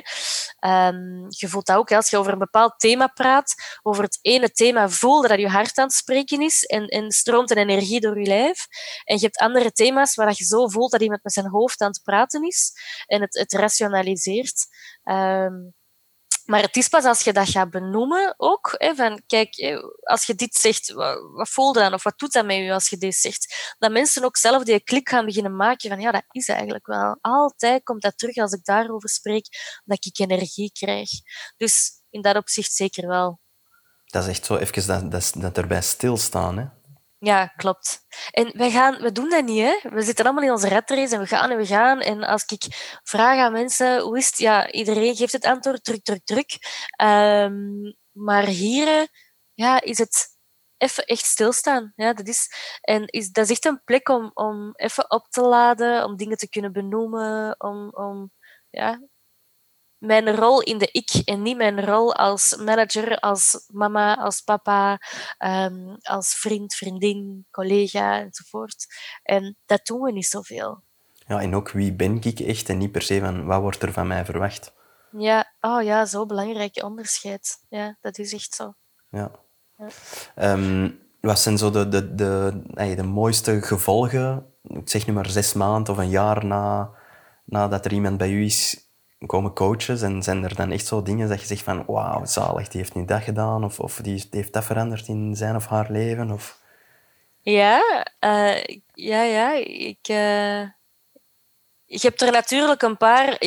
Um, je voelt dat ook als je over een bepaald thema praat. Over het ene thema voelde dat je hart aan het spreken is en, en stroomt een energie door je lijf. En je hebt andere thema's waar je zo voelt dat iemand met zijn hoofd aan het praten is en het, het rationaliseert. Um, Maar het is pas als je dat gaat benoemen ook, van kijk, als je dit zegt, wat, wat voel je dan? Of wat doet dat met je als je dit zegt? Dat mensen ook zelf die klik gaan beginnen maken van ja, dat is eigenlijk wel. Altijd komt dat terug als ik daarover spreek, dat ik energie krijg. Dus in dat opzicht zeker wel. Dat is echt zo even dat, dat, dat erbij stilstaan, hè? Ja, klopt. En wij gaan, we doen dat niet, hè. We zitten allemaal in onze ratrace en we gaan en we gaan. En als ik vraag aan mensen, hoe is het? Ja, iedereen geeft het antwoord, druk, druk, druk. Um, maar hier ja, is het even echt stilstaan. Ja, dat is, en is, dat is echt een plek om, om even op te laden, om dingen te kunnen benoemen, om, om ja, mijn rol in de ik en niet mijn rol als manager, als mama, als papa, um, als vriend, vriendin, collega enzovoort. En dat doen we niet zoveel. Ja, en ook wie ben ik echt en niet per se van wat wordt er van mij verwacht. Ja, oh ja, zo belangrijk onderscheid. Ja, dat is echt zo. Ja. ja. Um, wat zijn zo de, de, de, de, de mooiste gevolgen, ik zeg nu maar zes maanden of een jaar na, nadat er iemand bij u is komen coaches en zijn er dan echt zo dingen dat je zegt van wauw, zalig, die heeft niet dat gedaan of, of die, heeft dat veranderd in zijn of haar leven? Of... Ja, uh, ja, ja. Ik, uh, je hebt er natuurlijk een paar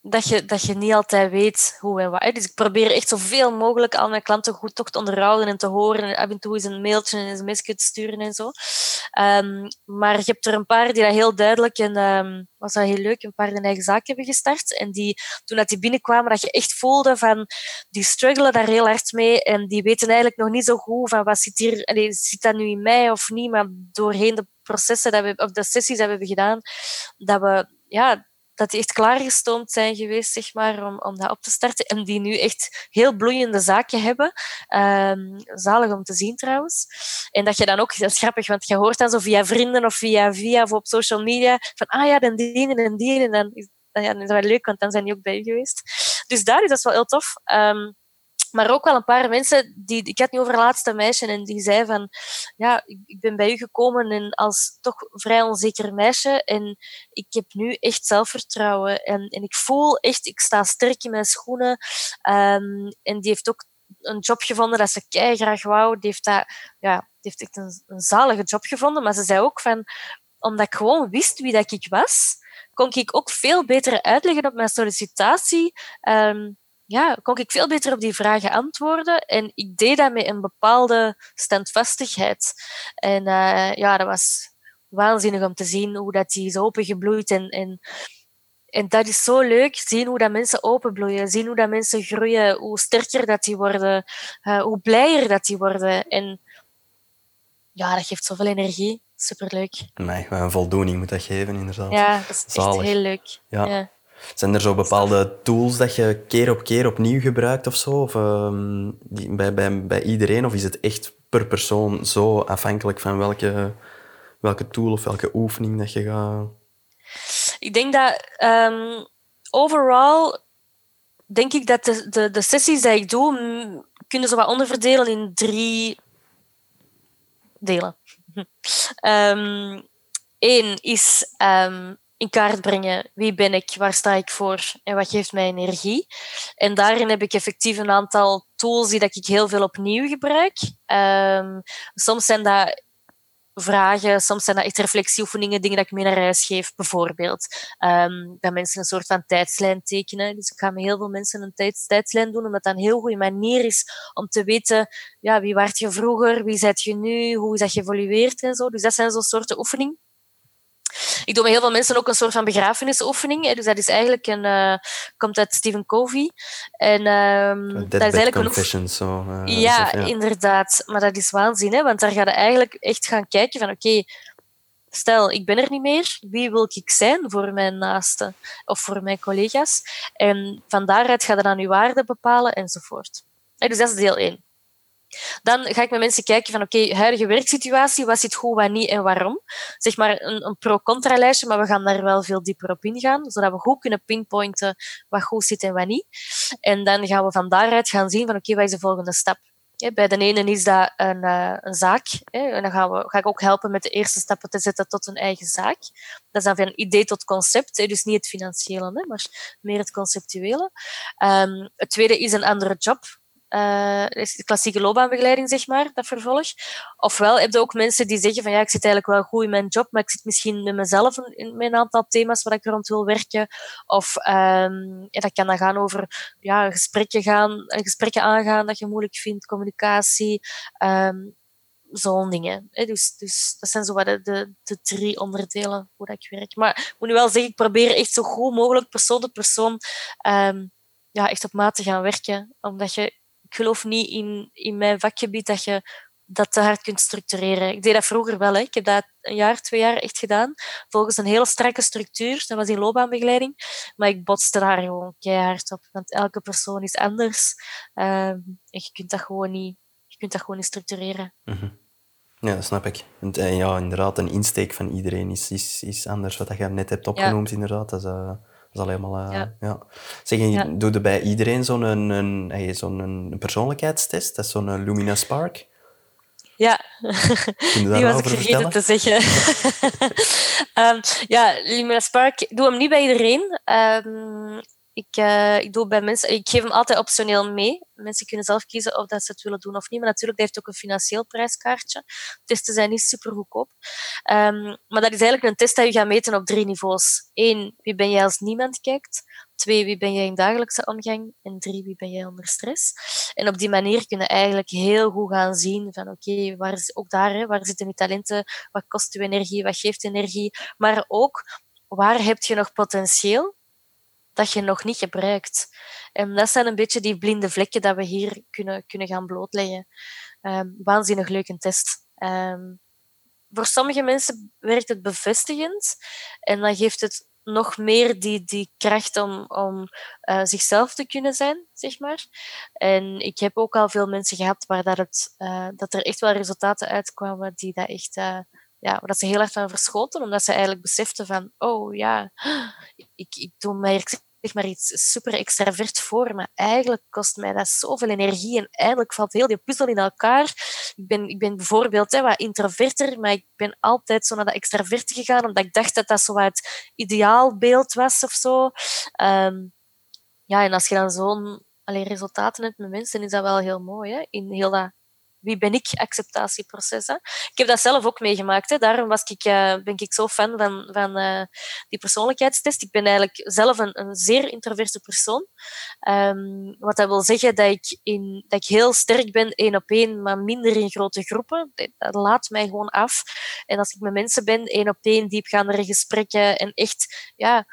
dat, je, dat je niet altijd weet hoe en wat. Dus ik probeer echt zoveel mogelijk al mijn klanten goed toch te onderhouden en te horen. En af en toe eens een mailtje en een sms'je te sturen en zo. Um, maar je hebt er een paar die dat heel duidelijk en um, was dat heel leuk, een paar in eigen zaak hebben gestart. En die, toen dat die binnenkwamen, dat je echt voelde van, die struggelen daar heel hard mee en die weten eigenlijk nog niet zo goed van wat zit hier, allee, zit dat nu in mij of niet, maar doorheen de processen dat we, of de sessies dat we hebben gedaan, dat we, ja, dat die echt klaargestoomd zijn geweest, zeg maar, om, om dat op te starten. En die nu echt heel bloeiende zaken hebben. Um, zalig om te zien trouwens. En dat je dan ook, dat is grappig, want je hoort dan zo via vrienden of via via op social media van, ah ja, dan die en die. En dan is, ja, dan is dat wel leuk, want dan zijn die ook bij je geweest. Dus daar is dat wel heel tof. Um, maar ook wel een paar mensen die. Ik had nu over laatste meisje en die zei van. Ja, ik ben bij u gekomen en als toch vrij onzeker meisje. En ik heb nu echt zelfvertrouwen. En, en ik voel echt, ik sta sterk in mijn schoenen. Um, en die heeft ook een job gevonden dat ze kei graag wou. Die heeft, dat, ja, die heeft echt een, zalige job gevonden. Maar ze zei ook van. Omdat ik gewoon wist wie dat ik was, kon ik ook veel beter uitleggen op mijn sollicitatie. Um, ja, kon ik veel beter op die vragen antwoorden. En ik deed dat met een bepaalde standvastigheid. En uh, ja, dat was waanzinnig om te zien hoe dat die is opengebloeid. En, en, en dat is zo leuk, zien hoe dat mensen openbloeien. Zien hoe dat mensen groeien, hoe sterker dat die worden, uh, hoe blijer dat die worden. En ja, dat geeft zoveel energie. Superleuk. Nee, een voldoening moet dat geven, inderdaad. Ja, dat is echt heel leuk. ja. ja. Zijn er zo bepaalde tools dat je keer op keer opnieuw gebruikt of zo? Of, um, die, bij, bij, bij iedereen? Of is het echt per persoon zo afhankelijk van welke, welke tool of welke oefening dat je gaat? Ik denk dat um, overal denk ik dat de, de, de sessies die ik doe, kunnen ze wat onderverdelen in drie delen. Eén is um, in kaart brengen wie ben ik, waar sta ik voor en wat geeft mij energie. En daarin heb ik effectief een aantal tools die dat ik heel veel opnieuw gebruik. Um, soms zijn dat vragen, soms zijn dat echt reflectieoefeningen, dingen dat ik mee naar huis geef, bijvoorbeeld. Um, dat mensen een soort van tijdslijn tekenen. Dus ik ga met heel veel mensen een tijds, tijdslijn doen, omdat dat een heel goede manier is om te weten, ja, wie waart je vroeger, wie zit je nu, hoe is dat geëvolueerd en zo. Dus dat zijn zo'n soorten oefeningen. Ik doe met heel veel mensen ook een soort van begrafenisoefening. Dus dat is eigenlijk een, uh, komt uit Stephen Covey. En um, dat is eigenlijk een zo. Uh, ja, ja, inderdaad. Maar dat is waanzin, hè? want daar ga je eigenlijk echt gaan kijken van oké, okay, stel, ik ben er niet meer. Wie wil ik zijn voor mijn naasten of voor mijn collega's? En van daaruit ga je dan je waarden bepalen enzovoort. Dus dat is deel 1. Dan ga ik met mensen kijken van oké, huidige werksituatie, wat zit goed, wat niet en waarom. Zeg maar een, pro-contra lijstje, maar we gaan daar wel veel dieper op ingaan, zodat we goed kunnen pinpointen wat goed zit en wat niet. En dan gaan we van daaruit gaan zien van oké, wat is de volgende stap? Bij de ene is dat een, uh, een zaak. En dan gaan we, ga ik ook helpen met de eerste stappen te zetten tot een eigen zaak. Dat is dan van idee tot concept. Dus niet het financiële, maar meer het conceptuele. Um, het tweede is een andere job. De klassieke loopbaanbegeleiding, zeg maar, dat vervolg. Ofwel heb je ook mensen die zeggen van ja, ik zit eigenlijk wel goed in mijn job, maar ik zit misschien met mezelf in mijn aantal thema's waar ik rond wil werken. Of um, ja, dat kan dan gaan over ja, gesprekken, gaan, gesprekken aangaan dat je moeilijk vindt, communicatie, um, zo'n dingen. Dus, dus dat zijn zo wat de, de, drie onderdelen hoe dat ik werk. Maar ik moet nu wel zeggen, ik probeer echt zo goed mogelijk persoon tot persoon um, ja, echt op maat te gaan werken. Omdat je ik geloof niet in, in mijn vakgebied dat je dat te hard kunt structureren. Ik deed dat vroeger wel. Hè. Ik heb dat een jaar, twee jaar echt gedaan. Volgens een hele strakke structuur. Dat was in loopbaanbegeleiding. Maar ik botste daar gewoon keihard op. Want elke persoon is anders. Um, en je kunt dat gewoon niet, je kunt dat gewoon niet structureren. Mm -hmm. Ja, dat snap ik. En, eh, ja, inderdaad, een insteek van iedereen is, is, is anders. Wat je net hebt opgenoemd, ja. inderdaad. Dat is, uh, dat is al helemaal... Uh, ja. ja. Zeg, je, ja. doe je bij iedereen zo'n een, een, zo'n een persoonlijkheidstest? Dat is zo'n Lumina Spark? Ja, die was ik vergeten te zeggen. um, ja, Lumina Spark, doe hem niet bij iedereen. Um, ik, uh, ik, doe bij mensen, ik geef hem altijd optioneel mee. Mensen kunnen zelf kiezen of dat ze het willen doen of niet. Maar natuurlijk, dat heeft ook een financieel prijskaartje. Testen zijn niet super goedkoop. Um, maar dat is eigenlijk een test dat je gaat meten op drie niveaus. Eén, wie ben jij als niemand kijkt. Twee, wie ben jij in dagelijkse omgang? En drie, wie ben jij onder stress? En op die manier kunnen eigenlijk heel goed gaan zien van oké, waar is ook daar, hè, waar zitten je talenten? Wat kost je energie? Wat geeft energie? Maar ook, waar heb je nog potentieel? Dat je nog niet gebruikt. En dat zijn een beetje die blinde vlekken dat we hier kunnen, kunnen gaan blootleggen. Um, waanzinnig leuk een test. Um, voor sommige mensen werkt het bevestigend en dan geeft het nog meer die, die kracht om, om uh, zichzelf te kunnen zijn, zeg maar. En ik heb ook al veel mensen gehad waar dat, het, uh, dat er echt wel resultaten uitkwamen die dat echt, uh, ja, dat ze heel erg van verschoten, omdat ze eigenlijk beseften van, oh ja, ik, ik doe mij zeg maar iets super extravert voor, maar eigenlijk kost mij dat zoveel energie en eigenlijk valt heel die puzzel in elkaar. Ik ben, ik ben bijvoorbeeld hè, wat introverter, maar ik ben altijd zo naar dat extraverte gegaan, omdat ik dacht dat dat zo het ideaalbeeld was of zo. Um, ja, en als je dan zo'n resultaten hebt met mensen, is dat wel heel mooi, hè? in heel dat wie ben ik acceptatieproces. Ik heb dat zelf ook meegemaakt. Hè? Daarom was ik, uh, ben ik zo fan van, van uh, die persoonlijkheidstest. Ik ben eigenlijk zelf een, een zeer introverte persoon. Um, wat dat wil zeggen dat ik, in, dat ik heel sterk ben één op één, maar minder in grote groepen. Dat, dat laat mij gewoon af. En als ik met mensen ben, één op één, diepgaandere gesprekken en echt ja,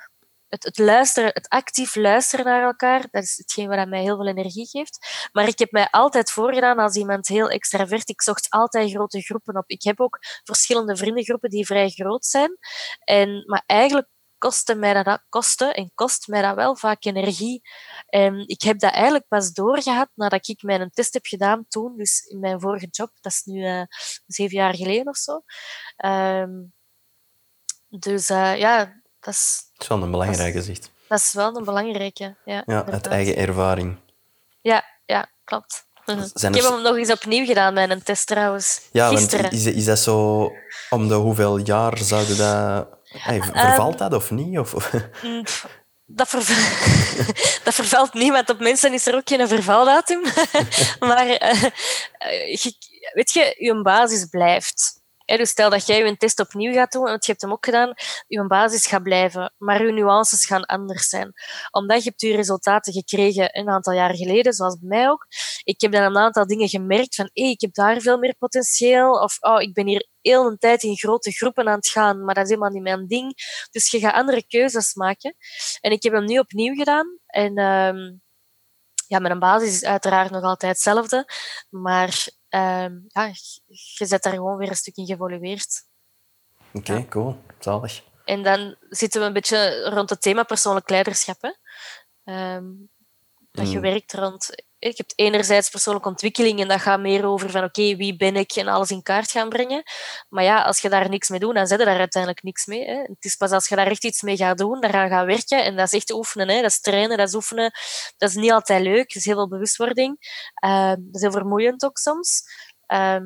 het, luisteren, het actief luisteren naar elkaar, dat is hetgeen wat mij heel veel energie geeft. Maar ik heb mij altijd voorgedaan als iemand heel extravert. Ik zocht altijd grote groepen op. Ik heb ook verschillende vriendengroepen die vrij groot zijn. En, maar eigenlijk kostte mij dat, kostte en kost mij dat wel vaak energie. En ik heb dat eigenlijk pas doorgehad nadat ik mijn test heb gedaan toen, dus in mijn vorige job. Dat is nu uh, zeven jaar geleden of zo. Um, dus uh, ja, dat is, dat is wel een belangrijke zicht. Dat is wel een belangrijke, ja. Ja, uit eigen ervaring. Ja, ja klopt. Mhm. Ik heb hem nog eens opnieuw gedaan met een test trouwens. Ja, Gisteren. want is, is dat zo... Om de hoeveel jaar zouden dat... Hey, vervalt um, dat of niet? Of? Mm, dat, dat vervalt niet, want op mensen is er ook geen vervaldatum. maar uh, je, weet je, je basis blijft dus stel dat jij je test opnieuw gaat doen, want je hebt hem ook gedaan, je basis gaat blijven, maar je nuances gaan anders zijn. Omdat je hebt je resultaten gekregen een aantal jaar geleden, zoals bij mij ook. Ik heb dan een aantal dingen gemerkt van, ik heb daar veel meer potentieel, of oh, ik ben hier heel een tijd in grote groepen aan het gaan, maar dat is helemaal niet mijn ding. Dus je gaat andere keuzes maken. En ik heb hem nu opnieuw gedaan. En um, ja, mijn basis is uiteraard nog altijd hetzelfde, maar um, ja, je zet daar gewoon weer een stuk in geëvolueerd. Oké, okay, cool. Zalig. En dan zitten we een beetje rond het thema persoonlijk leiderschap. Hè. Um, Dat je werkt rond je hebt enerzijds persoonlijke ontwikkeling en dat gaat meer over van oké, wie ben ik en alles in kaart gaan brengen. Maar ja, als je daar niks mee doet, dan zet je daar uiteindelijk niks mee. Hè. Het is pas als je daar echt iets mee gaat doen, daaraan gaat werken en dat is echt oefenen. Hè. Dat is trainen, dat is oefenen. Dat is niet altijd leuk, dat is heel veel bewustwording. Uh, dat is heel vermoeiend ook soms. Uh,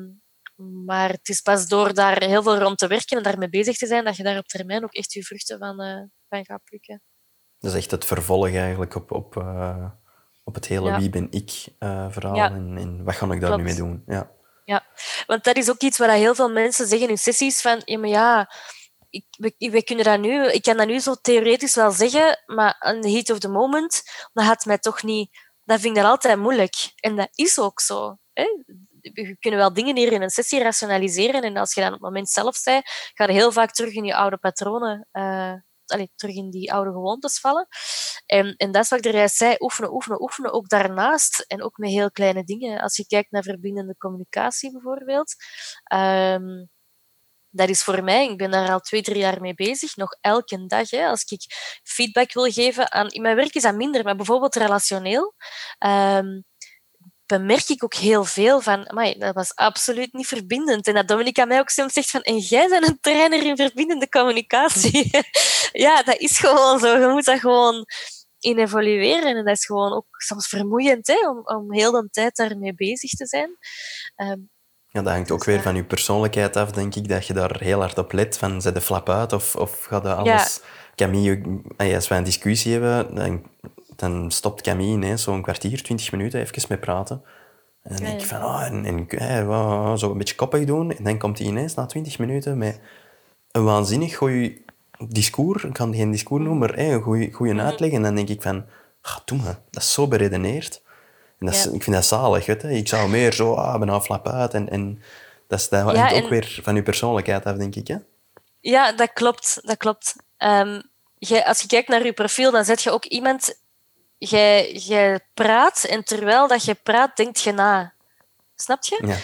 maar het is pas door daar heel veel rond te werken en daarmee bezig te zijn, dat je daar op termijn ook echt je vruchten van, uh, van gaat plukken. Dat is echt het vervolg eigenlijk op, op uh, op het hele wie ben ik uh, verhaal en, en, wat ga ik daar nu mee doen. Ja. ja, want dat is ook iets wat heel veel mensen zeggen in sessies van ja, maar ja, ik, we, kunnen dat nu, ik kan dat nu zo theoretisch wel zeggen, maar in the heat of the moment, dan gaat mij toch niet... Dat vind ik dat altijd moeilijk. En dat is ook zo. Hè? We kunnen wel dingen hier in een sessie rationaliseren en als je dan op het moment zelf zei, ga je heel vaak terug in je oude patronen uh, allee, terug in die oude gewoontes vallen. En, en dat is wat ik eruit zei, oefenen, oefenen, oefenen, ook daarnaast. En ook met heel kleine dingen. Als je kijkt naar verbindende communicatie bijvoorbeeld. Um, dat is voor mij, ik ben daar al twee, drie jaar mee bezig, nog elke dag. Hè, als ik feedback wil geven aan... In mijn werk is dat minder, maar bijvoorbeeld relationeel. Um, bemerk ik ook heel veel van, amai, dat was absoluut niet verbindend. En dat Dominica mij ook soms zegt van, en jij bent een trainer in verbindende communicatie. ja, dat is gewoon zo. Je moet dat gewoon in evolueren. En dat is gewoon ook soms vermoeiend hè, om, om heel de tijd daarmee bezig te zijn. Um, ja, dat hangt ook weer van je persoonlijkheid af, denk ik, dat je daar heel hard op let. Van, zet de flap uit of, of gaat dat alles... Ja. Camille, als wij een discussie hebben, dan dan stopt Camille ineens zo'n kwartier, twintig minuten even met praten. En dan denk ik van, oh, en, en zo een beetje koppig doen. En dan komt hij ineens na twintig minuten met een waanzinnig goeie discours. Ik kan geen discours noemen, maar een goede, goede mhm. uitleg. En dan denk ik van, ga doe me, dat is zo beredeneerd. En dat is, ik vind dat zalig, weet je. Ik zou meer zo, ah, ben flap uit. En, en dat, is, dat hangt ook weer van je persoonlijkheid af, denk ik, hè? Ja, dat klopt. Dat klopt. Um, als je kijkt naar je profiel, dan zet je ook iemand jij, jij praat en terwijl dat je praat, denkt je na. Snap je? Ja.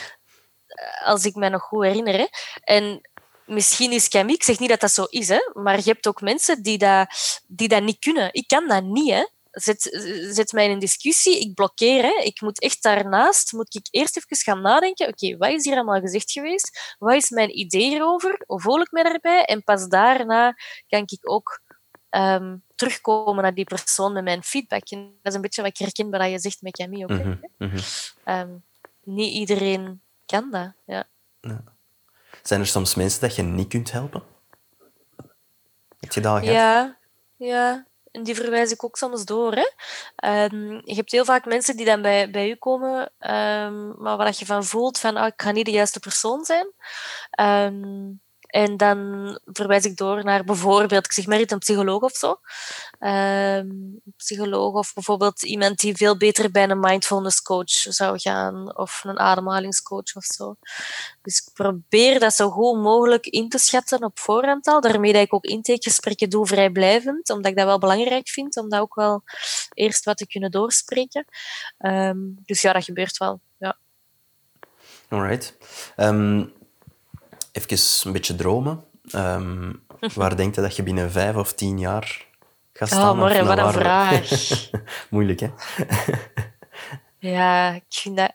Als ik me nog goed herinner. Hè. En misschien is Camille, ik zeg niet dat dat zo is, hè, maar je hebt ook mensen die dat, die dat niet kunnen. Ik kan dat niet. Hè. Zet, zet mij in een discussie, ik blokkeer. Hè. Ik moet echt daarnaast, moet ik eerst even gaan nadenken, oké, wat is hier allemaal gezegd geweest? Wat is mijn idee hierover? Hoe voel ik me daarbij? En pas daarna kan ik ook um, terugkomen naar die persoon met mijn feedback. En dat is een beetje wat ik herken bij dat je zegt met Camille ook. Mm -hmm. um, niet iedereen kan dat. Ja. ja. Zijn er soms mensen dat je niet kunt helpen? Heb je dat gehad? Ja, ja. En die verwijs ik ook soms door. Hè. Um, je hebt heel vaak mensen die dan bij, bij u komen, um, maar waar je van voelt van oh, ik ga niet de juiste persoon zijn. Um, en dan verwijs ik door naar bijvoorbeeld, ik zeg maar een psycholoog of zo. Um, psycholoog of bijvoorbeeld iemand die veel beter bij een mindfulness coach zou gaan of een ademhalingscoach of zo. Dus ik probeer dat zo goed mogelijk in te schatten op voorhand al. Daarmee dat ik ook intakegesprekken doe vrijblijvend, omdat ik dat wel belangrijk vind, om dat ook wel eerst wat te kunnen doorspreken. Um, dus ja, dat gebeurt wel. Ja. Alright. Um, even een beetje dromen. Um, waar denk je dat je binnen vijf of tien jaar gaat staan? Oh, maar wat een vraag. Moeilijk, hè? ja, ik vind dat...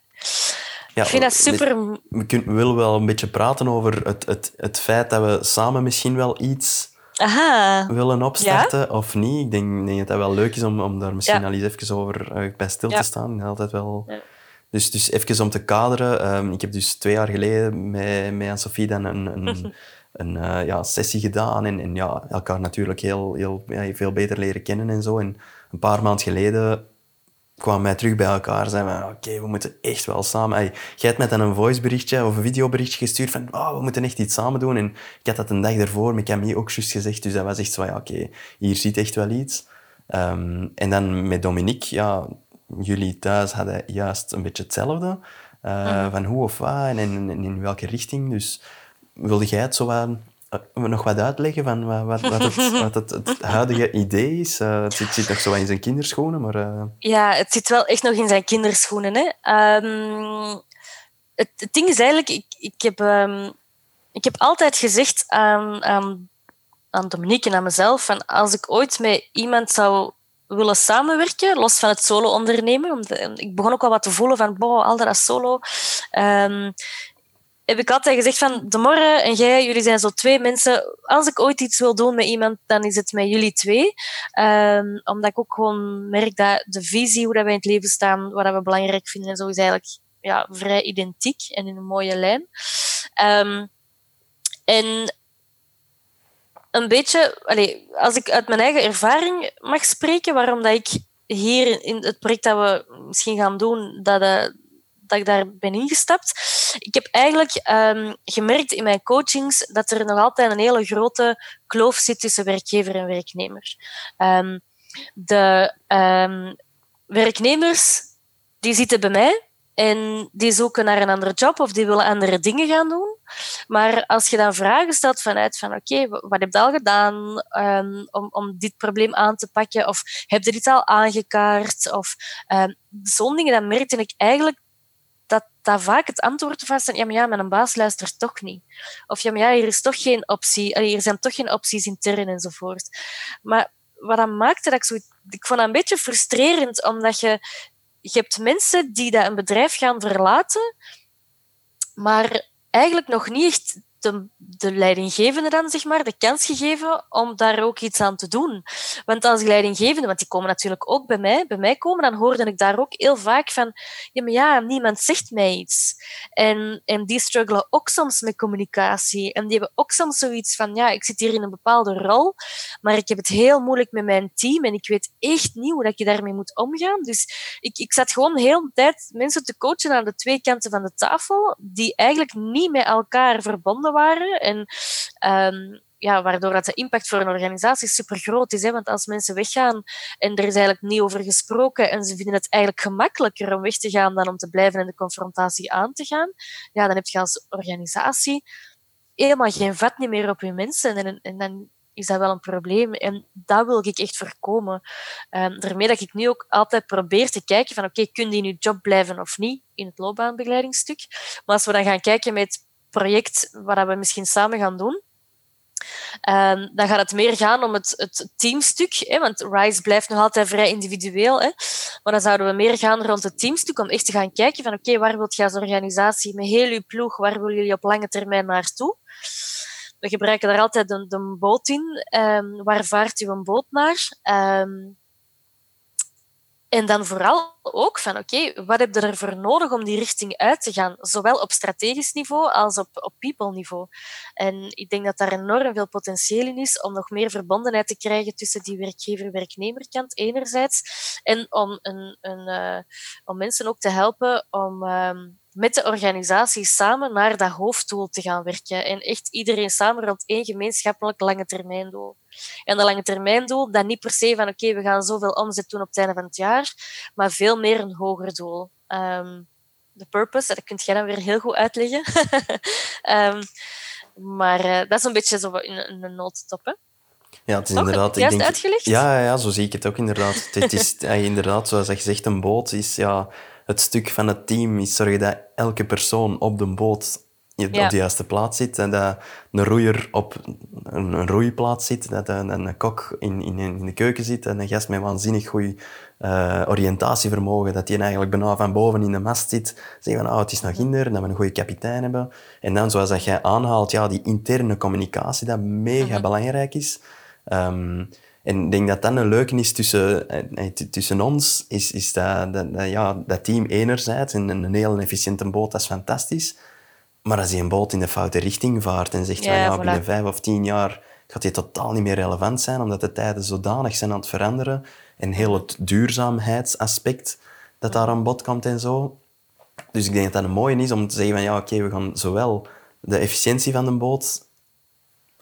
Ja, ik vind dat super... We, kunnen, willen wel een beetje praten over het, het, het feit dat we samen misschien wel iets Aha. willen opstarten of niet. Ik denk, denk, dat het wel leuk is om, om daar misschien al eens even over uh, bij stil te staan. Altijd wel... Dus, dus even om te kaderen. Um, ik heb dus twee jaar geleden met, met Anne-Sophie dan een, een, een uh, ja, sessie gedaan. En, en ja, elkaar natuurlijk heel, heel ja, veel beter leren kennen en zo. En een paar maanden geleden kwamen wij terug bij elkaar. Zeiden we, oké, we moeten echt wel samen... Hey, jij hebt met dan een voiceberichtje of een videoberichtje gestuurd van oh, we moeten echt iets samen doen. En ik had dat een dag daarvoor met Camille ook juist gezegd. Dus dat was echt zo, ja, oké, hier zit echt wel iets. Um, en dan met Dominique, ja, jullie thuis hadden juist een beetje hetzelfde. Uh, Van hoe of wat en in, in, welke richting. Dus wilde jij het zo wat, uh, nog wat uitleggen van wat, wat, het, wat het, het, huidige idee is? Uh, het zit, zit, nog zo in zijn kinderschoenen, maar... Ja, het zit wel echt nog in zijn kinderschoenen. Hè. Um, het, het, ding is eigenlijk, ik, ik, heb, um, ik heb altijd gezegd aan, aan, aan Dominique en aan mezelf, van als ik ooit met iemand zou willen samenwerken, los van het solo-ondernemen. Ik begon ook al wat te voelen van, boh, al dat solo. Um, heb ik altijd gezegd van, de morgen en jij, jullie zijn zo twee mensen. Als ik ooit iets wil doen met iemand, dan is het met jullie twee. Um, omdat ik ook gewoon merk dat de visie, hoe dat wij in het leven staan, wat we belangrijk vinden en zo, is eigenlijk ja, vrij identiek en in een mooie lijn. Um, en een beetje, als ik uit mijn eigen ervaring mag spreken, waarom dat ik hier in het project dat we misschien gaan doen, dat, uh, dat ik daar ben ingestapt. Ik heb eigenlijk um, gemerkt in mijn coachings dat er nog altijd een hele grote kloof zit tussen werkgever en werknemer. Um, de um, werknemers die zitten bij mij en die zoeken naar een andere job of die willen andere dingen gaan doen. Maar als je dan vragen stelt vanuit van oké, wat heb je al gedaan um, om, om dit probleem aan te pakken? Of heb je dit al aangekaart? Of um, zo'n dingen, dan merkte ik eigenlijk dat, dat vaak het antwoord was ja, maar ja, mijn baas luistert toch niet. Of ja, maar ja, hier is toch geen optie. Allee, er zijn toch geen opties intern enzovoort. Maar wat dat maakte dat ik zo... Ik vond dat een beetje frustrerend, omdat je je hebt mensen die dat een bedrijf gaan verlaten, maar eigenlijk nog niet de, de leidinggevende dan, zeg maar, de kans gegeven om daar ook iets aan te doen. Want als leidinggevende, want die komen natuurlijk ook bij mij, bij mij komen, dan hoorde ik daar ook heel vaak van, ja, maar ja, niemand zegt mij iets. En, en die struggelen ook soms met communicatie. En die hebben ook soms zoiets van, ja, ik zit hier in een bepaalde rol, maar ik heb het heel moeilijk met mijn team en ik weet echt niet hoe dat je daarmee moet omgaan. Dus ik, ik zat gewoon de hele tijd mensen te coachen aan de twee kanten van de tafel, die eigenlijk niet met elkaar verbonden waren. En um, ja, waardoor dat de impact voor een organisatie super groot is. Hè? Want als mensen weggaan en er is eigenlijk niet over gesproken en ze vinden het eigenlijk gemakkelijker om weg te gaan dan om te blijven en de confrontatie aan te gaan, ja, dan heb je als organisatie helemaal geen vat meer op je mensen. En, en dan is dat wel een probleem. En dat wil ik echt voorkomen. Um, daarmee dat ik nu ook altijd probeer te kijken van oké, okay, kun je in je job blijven of niet in het loopbaanbegeleidingsstuk. Maar als we dan gaan kijken met project waar we misschien samen gaan doen. Um, dan gaat het meer gaan om het, het teamstuk, hè, want RISE blijft nog altijd vrij individueel. Hè, maar dan zouden we meer gaan rond het teamstuk om echt te gaan kijken van oké, waar wilt je als organisatie met heel je ploeg, waar willen jullie op lange termijn naartoe? We gebruiken daar altijd een, een boot in. Um, waar vaart u een boot naar? Um, en dan vooral ook van, oké, wat heb je ervoor nodig om die richting uit te gaan? Zowel op strategisch niveau als op, op people niveau. En ik denk dat daar enorm veel potentieel in is om nog meer verbondenheid te krijgen tussen die werkgever-werknemerkant enerzijds en om, een, een, uh, om mensen ook te helpen om um, met de organisatie samen naar dat hoofddoel te gaan werken. En echt iedereen samen rond één gemeenschappelijk lange termijn doel. En dat lange termijn doel, dat niet per se van oké, okay, we gaan zoveel omzet doen op het einde van het jaar, maar veel meer een hoger doel. Um, de purpose, dat kun jij dan weer heel goed uitleggen. um, maar uh, dat is een beetje zo in, in een noodstop. Hè? Ja, het is Toch? inderdaad... Juist ik denk, uitgelegd? Ja, ja, zo zie ik het ook inderdaad. het is inderdaad, zoals je zegt, een boot is ja, het stuk van het team is zorgen dat elke persoon op de boot ja. op de juiste plaats zit. En dat een roeier op een, een roeiplaats zit. Dat een, een kok in, in, in, de keuken zit. En een gast met waanzinnig goed uh, oriëntatievermogen. Dat die eigenlijk bijna van boven in de mast zit. Zeggen van, oh, het is nog hinder. Dat we een goede kapitein hebben. En dan, zoals dat jij aanhaalt, ja, die interne communicatie, dat mega mhm. belangrijk is. Um, en ik denk dat dat een leuke is tussen, eh, tussen ons, is, is dat, dat, dat, ja, dat team enerzijds, en een heel efficiënte boot, dat is fantastisch. Maar als je een boot in de foute richting vaart en zegt, ja, ja, binnen vijf of tien jaar gaat die totaal niet meer relevant zijn, omdat de tijden zodanig zijn aan het veranderen en heel het duurzaamheidsaspect dat daar aan bod komt en zo. Dus ik denk dat dat een mooie is om te zeggen van, ja, oké, we gaan zowel de efficiëntie van de boot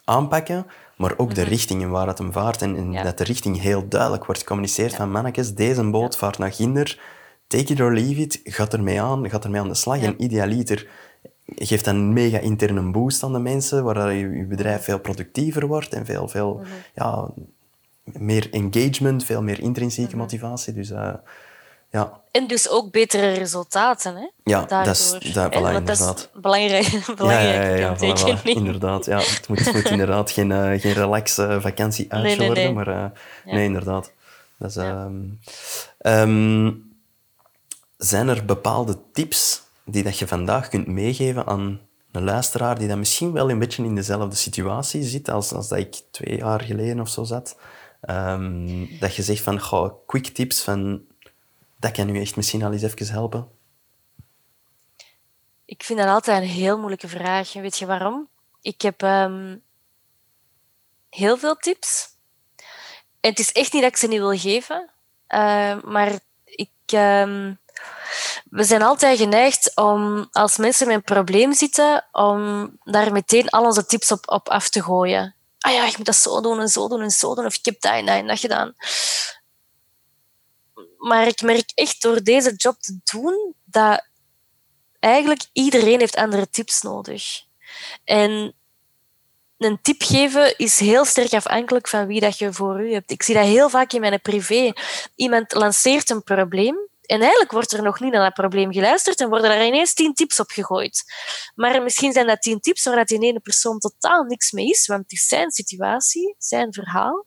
aanpakken, maar ook de mhm. richting in waar het hem vaart. En, en dat de richting heel duidelijk wordt gecommuniceerd van mannetjes, deze boot vaart naar Ginder, take it or leave it, gaat ermee aan, gaat ermee aan de slag. En idealiter geeft een mega interne boost aan de mensen, waardoor je, je bedrijf veel productiever wordt en veel, veel mhm. ja, meer engagement, veel meer intrinsieke mhm. motivatie. Dus uh, ja. En dus ook betere resultaten, hè? Ja, dat is, dat, voilà. Dat is belangrijk, belangrijk ja, ja, ja, voilà, inderdaad. Ja, het, moet, het moet inderdaad geen, uh, geen relax uh, vakantie uitje nee, nee, nee. maar uh, nee, inderdaad. Dat is, ehm, ehm, zijn er bepaalde tips die dat je vandaag kunt meegeven aan een luisteraar die dan misschien wel een beetje in dezelfde situatie zit als, als dat ik twee jaar geleden of zo zat? Ehm, dat je zegt van, goh, quick tips van, dat kan u echt misschien al eens even helpen? Ik vind dat altijd een heel moeilijke vraag. weet je waarom? Ik heb heel veel tips. En het is echt niet dat ik ze niet wil geven, uh, maar ik, um, we zijn altijd geneigd om, als mensen met een probleem zitten, om daar meteen al onze tips op, op af te gooien. Ah ja, ik moet dat zo doen en zo doen en zo doen, of ik heb dat en dat en dat gedaan. Maar ik merk echt door deze job te doen dat eigenlijk iedereen heeft andere tips nodig. En een tip geven is heel sterk afhankelijk van wie dat je voor u hebt. Ik zie dat heel vaak in mijn privé. Iemand lanceert een probleem en eigenlijk wordt er nog niet naar dat probleem geluisterd en worden er ineens tien tips op gegooid. Maar misschien zijn dat tien tips waar die ene persoon totaal niks mee is, want het is zijn situatie, zijn verhaal.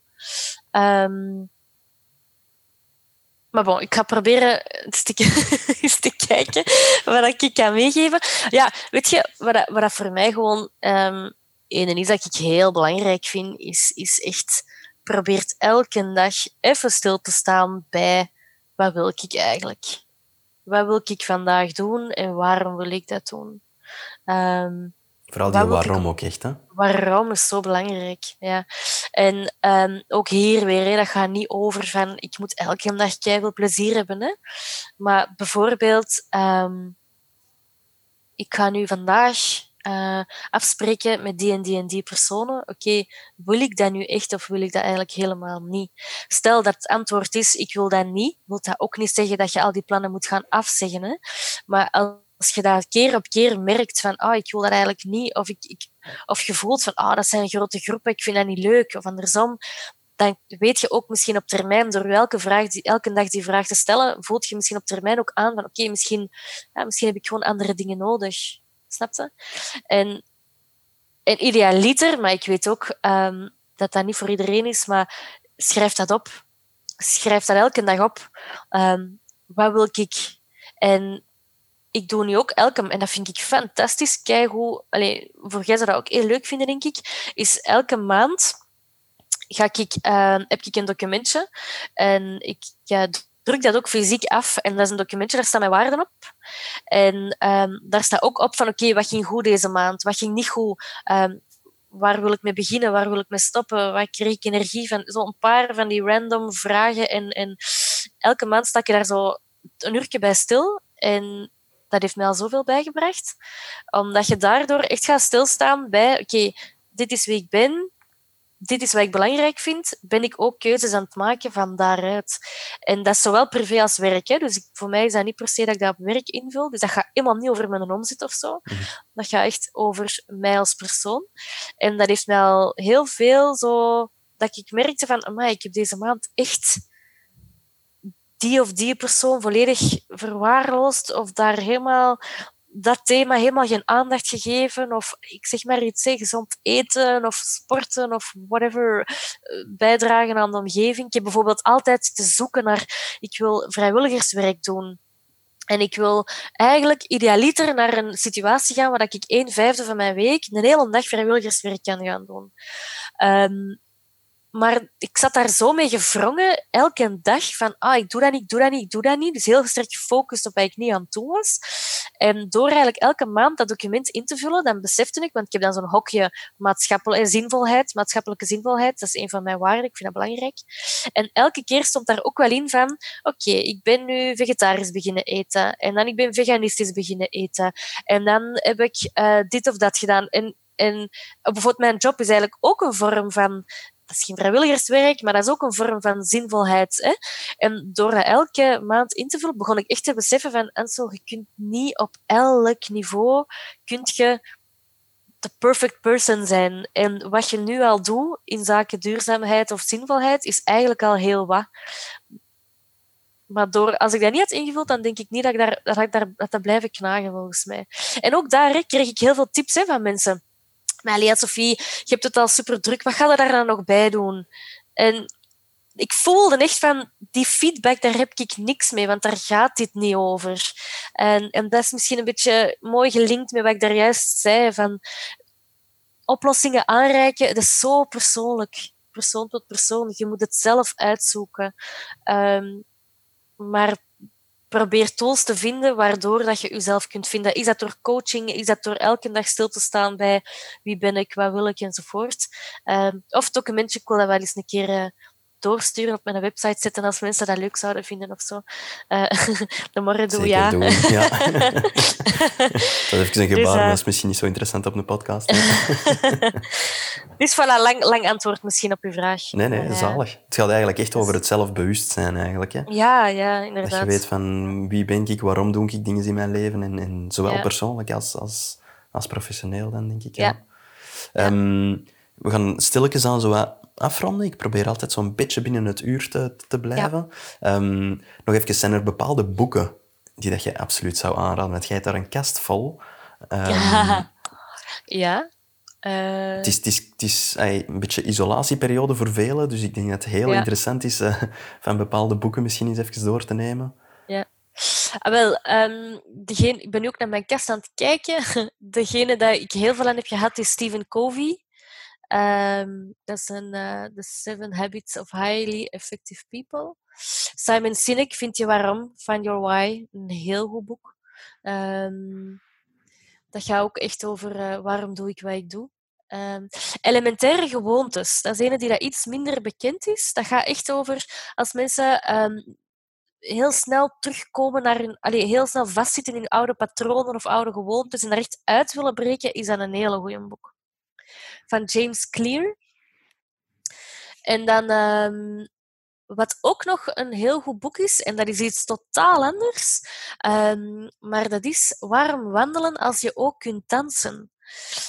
Um, maar bon, ik ga proberen eens te, te kijken wat ik kan meegeven. Ja, weet je, wat dat, wat voor mij gewoon um, ene is dat ik heel belangrijk vind, is, is echt probeert elke dag even stil te staan bij wat wil ik eigenlijk? Wat wil ik vandaag doen en waarom wil ik dat doen? Um, Vooral die waarom ook echt, hè? Waarom is zo belangrijk, ja. En um, ook hier weer, hè, dat gaat niet over van ik moet elke dag veel plezier hebben, hè. Maar bijvoorbeeld, um, ik ga nu vandaag uh, afspreken met die en die en die personen. Oké, okay, wil ik dat nu echt of wil ik dat eigenlijk helemaal niet? Stel dat het antwoord is, ik wil dat niet, wil dat ook niet zeggen dat je al die plannen moet gaan afzeggen. Hè? Maar als je dat keer op keer merkt van, ah, ik wil dat eigenlijk niet, of, ik, ik, of je voelt van, ah, dat zijn grote groepen, ik vind dat niet leuk, of andersom, dan weet je ook misschien op termijn, door elke, vraag die, elke dag die vraag te stellen, voelt je misschien op termijn ook aan van, oké, misschien, ja, misschien heb ik gewoon andere dingen nodig. Snap je? En, idealiter, maar ik weet ook um, dat dat niet voor iedereen is, maar schrijf dat op. Schrijf dat elke dag op. Um, wat wil ik? En ik doe nu ook elke, en dat vind ik fantastisch, kijk hoe, voor jij zou dat ook heel leuk vinden, denk ik, is elke maand ga ik, uh, heb ik een documentje en ik druk dat ook fysiek af. En dat is een documentje, daar staan mijn waarden op. En um, daar staat ook op van, oké, wat ging goed deze maand? Wat ging niet goed? Um, waar wil ik mee beginnen? Waar wil ik mee stoppen? Waar kreeg ik energie van? Zo een paar van die random vragen. En, en elke maand sta ik daar zo een uurtje bij stil. En dat heeft mij al zoveel bijgebracht. Omdat je daardoor echt gaat stilstaan bij, oké, dit is wie ik ben dit is wat ik belangrijk vind, ben ik ook keuzes aan het maken van daaruit. En dat is zowel privé als werk. Hè. Dus ik, voor mij is dat niet per se dat ik dat op werk invul. Dus dat gaat helemaal niet over mijn omzet of zo. Mhm. Dat gaat echt over mij als persoon. En dat heeft mij al heel veel zo... Dat ik merkte van, amai, ik heb deze maand echt die of die persoon volledig verwaarloosd of daar helemaal dat thema helemaal geen aandacht gegeven. Of ik zeg maar iets, zeg, gezond eten of sporten of whatever. Eh, bijdragen aan de omgeving. Ik heb bijvoorbeeld altijd te zoeken naar, ik wil vrijwilligerswerk doen. En ik wil eigenlijk idealiter naar een situatie gaan waar ik één vijfde van mijn week een hele dag vrijwilligerswerk kan gaan doen. Um, maar ik zat daar zo mee gevrongen, elke dag, van ah, ik doe dat niet, ik doe dat niet, ik doe dat niet. Dus heel sterk gefocust op wat ik niet aan het doen was. En door eigenlijk elke maand dat document in te vullen, dan besefte ik, want ik heb dan zo'n hokje maatschappelijke zinvolheid, maatschappelijke zinvolheid, dat is een van mijn waarden, ik vind dat belangrijk. En elke keer stond daar ook wel in van, oké, ik ben nu vegetarisch beginnen eten, en dan ik ben veganistisch beginnen eten, en dan heb ik uh, dit of dat gedaan. En en bijvoorbeeld mijn job is eigenlijk ook een vorm van dat is geen vrijwilligerswerk, maar dat is ook een vorm van zinvolheid. Hè? En door dat elke maand in te vullen, begon ik echt te beseffen van, Ansel, je kunt niet op elk niveau, kunt je de perfect person zijn. En wat je nu al doet in zaken duurzaamheid of zinvolheid, is eigenlijk al heel wat. Maar door, als ik dat niet had ingevuld, dan denk ik niet dat ik daar, dat, ik daar, dat, dat blijven knagen, volgens mij. En ook daar kreeg ik heel veel tips hè, van mensen. Maar Lia Sophie, je hebt het al super druk. Wat ga je daar dan nog bij doen? En ik voelde echt van, die feedback, daar heb ik niks mee, want daar gaat dit niet over. En, en dat is misschien een beetje mooi gelinkt met wat ik daar juist zei, van oplossingen aanreiken, dat is zo persoonlijk. Persoon tot persoon. Je moet het zelf uitzoeken. Ehm, maar probeer tools te vinden waardoor dat je jezelf kunt vinden. Is dat door coaching? Is dat door elke dag stil te staan bij wie ben ik, wat wil ik enzovoort? Um, of documentje, ik wil dat wel eens een keer uh, doorsturen op mijn website zetten als mensen dat leuk zouden vinden of zo. Uh, de morgen doe ja. Doen, ja. dat is even een gebaar, dus, uh, is misschien niet zo interessant op een podcast. dus voilà, lang, lang antwoord misschien op uw vraag. Nee, nee, zalig. Het gaat eigenlijk echt over het zelfbewustzijn eigenlijk. Hè? Ja, ja, inderdaad. Dat je weet van wie ben ik, waarom doe ik dingen in mijn leven en, en zowel persoonlijk als, als, als professioneel dan, denk ik. Ja. ja. Um, we gaan stilletjes aan zo afronden. Ik probeer altijd zo'n beetje binnen het uur te, te blijven. Ja. Um, nog even, zijn er bepaalde boeken die dat je absoluut zou aanraden? Want jij hebt daar een kast vol. Um, ja. ja. Uh... Het is, het is, het is een beetje isolatieperiode voor velen, dus ik denk dat het heel ja. interessant is uh, van bepaalde boeken misschien eens even door te nemen. Ja. Ah, wel, um, degene, ik ben nu ook naar mijn kast aan het kijken. Degene dat ik heel veel aan heb gehad is Stephen Covey. Um, dat is een, The Seven Habits of Highly Effective People. Simon Sinek, Vind je waarom? Find Your Why. Een heel goed boek. Um, dat gaat ook echt over uh, waarom doe ik wat ik doe. Um, elementaire gewoontes. Dat is een die dat iets minder bekend is. Dat gaat echt over als mensen heel snel terugkomen naar hun... Allez, heel snel vastzitten in oude patronen of oude gewoontes en daar echt uit willen breken, is dat een hele goede boek van James Clear. En dan, um, wat ook nog een heel goed boek is, en dat is iets totaal anders, um, maar dat is Waarom wandelen als je ook kunt dansen?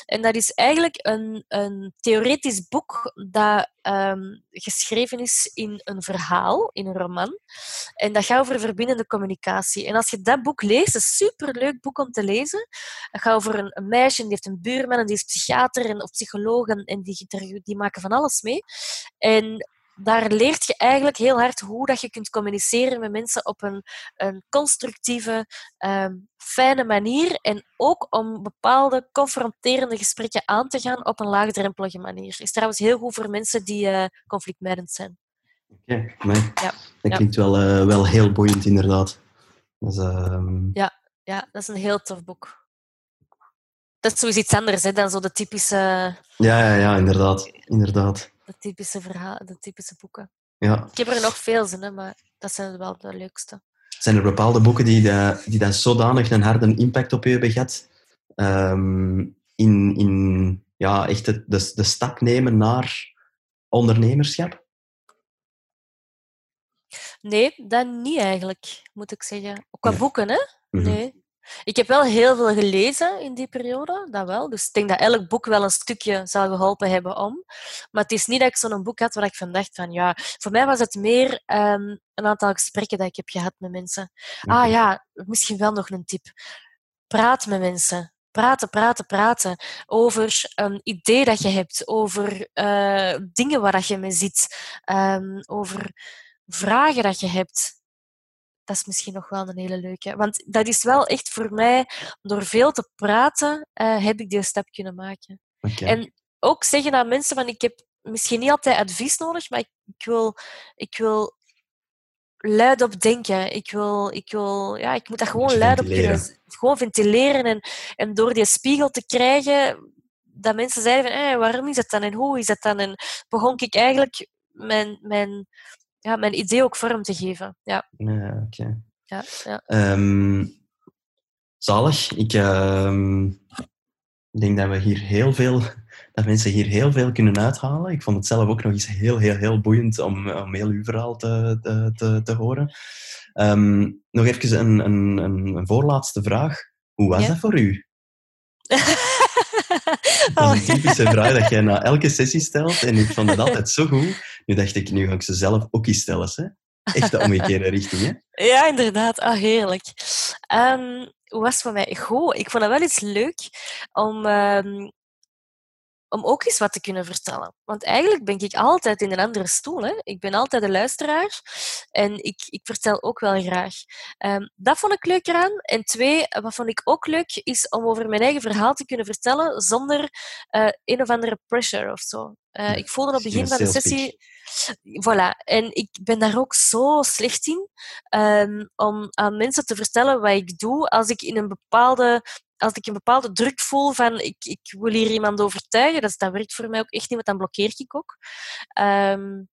En dat is eigenlijk een, een theoretisch boek dat um, geschreven is in een verhaal, in een roman. En dat gaat over verbindende communicatie. En als je dat boek leest, een superleuk boek om te lezen. Het gaat over een, een meisje, die heeft een buurman en die is psychiater en, of psycholoog en, en die, die maken van alles mee. En daar leert je eigenlijk heel hard hoe dat je kunt communiceren met mensen op een, een constructieve, um, fijne manier. En ook om bepaalde confronterende gesprekken aan te gaan op een laagdrempelige manier. Is trouwens heel goed voor mensen die uh, conflictmijdend zijn. Oké, okay, ja. dat klinkt wel, uh, wel heel boeiend inderdaad. Dus, um... ja, ja, dat is een heel tof boek. Dat is sowieso iets anders hè, dan zo de typische... Ja, ja, ja inderdaad. inderdaad de typische verhalen, de typische boeken. Ja. Ik heb er nog veel zin, maar dat zijn wel de leukste. Zijn er bepaalde boeken die, de, die dan zodanig een harde impact op je hebben gehad? Um, in, in ja, echt de, de, de stap nemen naar ondernemerschap? Nee, dat niet eigenlijk, moet ik zeggen. Qua boeken, hè? Mhm. Nee. Ik heb wel heel veel gelezen in die periode, dat wel. Dus ik denk dat elk boek wel een stukje zou geholpen hebben om. Maar het is niet dat ik zo'n boek had waar ik van dacht van ja... Voor mij was het meer um, een aantal gesprekken dat ik heb gehad met mensen. Ah ja, misschien wel nog een tip. Praat met mensen. Praten, praten, praten. Over een idee dat je hebt. Over uh, dingen waar je mee zit. Um, over vragen dat je hebt dat is misschien nog wel een hele leuke. Want dat is wel echt voor mij, door veel te praten, uh, heb ik die stap kunnen maken. Okay. En ook zeggen aan mensen van, ik heb misschien niet altijd advies nodig, maar ik, ik wil, ik wil luid op denken. Ik, wil, ik, wil, ja, ik moet dat gewoon luid op kunnen. Gewoon ventileren en, en door die spiegel te krijgen, dat mensen zeiden van, hey, waarom is dat dan en hoe is dat dan? En begon ik eigenlijk mijn, mijn ja, mijn idee ook vorm te geven. Ja, ja oké. Ja, ja. Um, zalig. Ik uh, denk dat we hier heel veel, dat mensen hier heel veel kunnen uithalen. Ik vond het zelf ook nog eens heel, heel, heel boeiend om, om heel uw verhaal te, te, te, te horen. Um, nog even een, een, een, voorlaatste vraag. Hoe was ja? dat voor u? Dat is een typische vraag dat jij na elke sessie stelt. En ik vond het altijd zo goed. Nu dacht ik, nu ga ik ze zelf ook eens stellen. Hè? Echt de omgekeerde richting, hè? Ja, inderdaad. Ah, heerlijk. Um, hoe was het voor mij? Goed. Ik vond het wel iets leuk om... Um, om ook eens wat te kunnen vertellen. Want eigenlijk ben ik altijd in een andere stoel. Hè. Ik ben altijd een luisteraar en ik, ik vertel ook wel graag. Um, dat vond ik leuk eraan. En twee, wat vond ik ook leuk, is om over mijn eigen verhaal te kunnen vertellen zonder uh, een of andere pressure of zo. Uh, ik voelde op het begin van de sessie... Voilà. En ik ben daar ook zo slecht in um, om aan mensen te vertellen wat ik doe als ik in een bepaalde als ik een bepaalde druk voel van ik, ik wil hier iemand overtuigen, dat, dat werkt voor mij ook echt niet, want dan blokkeer ik ook. Um,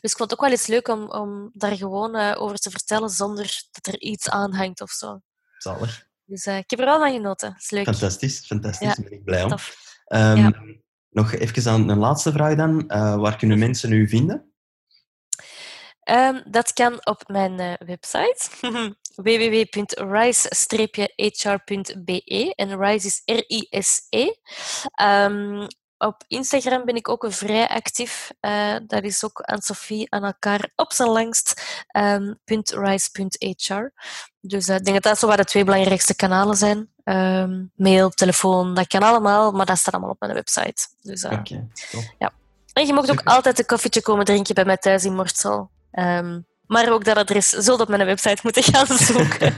dus ik vond het ook wel eens leuk om, om daar gewoon uh, over te vertellen zonder dat er iets aan hangt of zo. Zalig. Dus uh, ik heb er wel van genoten. is leuk. Fantastisch, fantastisch. Ja, ben ik blij om. Um, ja. Nog even aan een laatste vraag dan. Uh, waar kunnen mensen u vinden? Um, dat kan op mijn website www.rise-hr.be en Rise is R-I-S-E. Um, op Instagram ben ik ook vrij actief. Uh, dat is ook aan Sophie aan elkaar op zijn langst. Um, .rise.hr. Dus uh, ik denk dat dat zo wat de twee belangrijkste kanalen zijn. Um, mail, telefoon, dat kan allemaal, maar dat staat allemaal op mijn website. Dus, uh, okay, ja. En je mag ook altijd een koffietje komen drinken bij mij thuis in Mortsel. Um, maar ook dat adres zult op mijn website moeten gaan zoeken.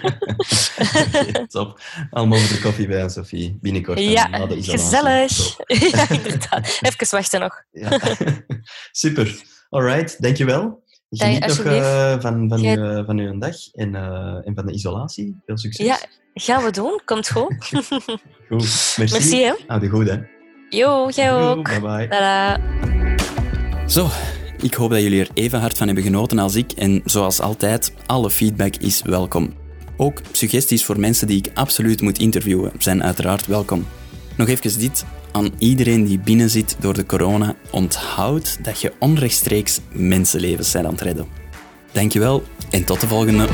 okay, top. Allemaal over de koffie bij Sophie. Binnenkort. Ja, gezellig. ja, inderdaad. Even wachten nog. ja. Super. Alright, dankjewel. Geniet nog uh, van, van, Jij... uw, van uw dag en, uh, en van de isolatie. Veel succes. Ja, gaan we doen. Komt goed. goed. Merci. Merci hè. Houd goed, hè. Jo, jij ook. Bye bye. Tada. Zo, ik hoop dat jullie er even hard van hebben genoten als ik en zoals altijd, alle feedback is welkom. Ook suggesties voor mensen die ik absoluut moet interviewen zijn uiteraard welkom. Nog even dit aan iedereen die binnen zit door de corona. Onthoud dat je onrechtstreeks mensenlevens zijn aan het redden. Dankjewel en tot de volgende.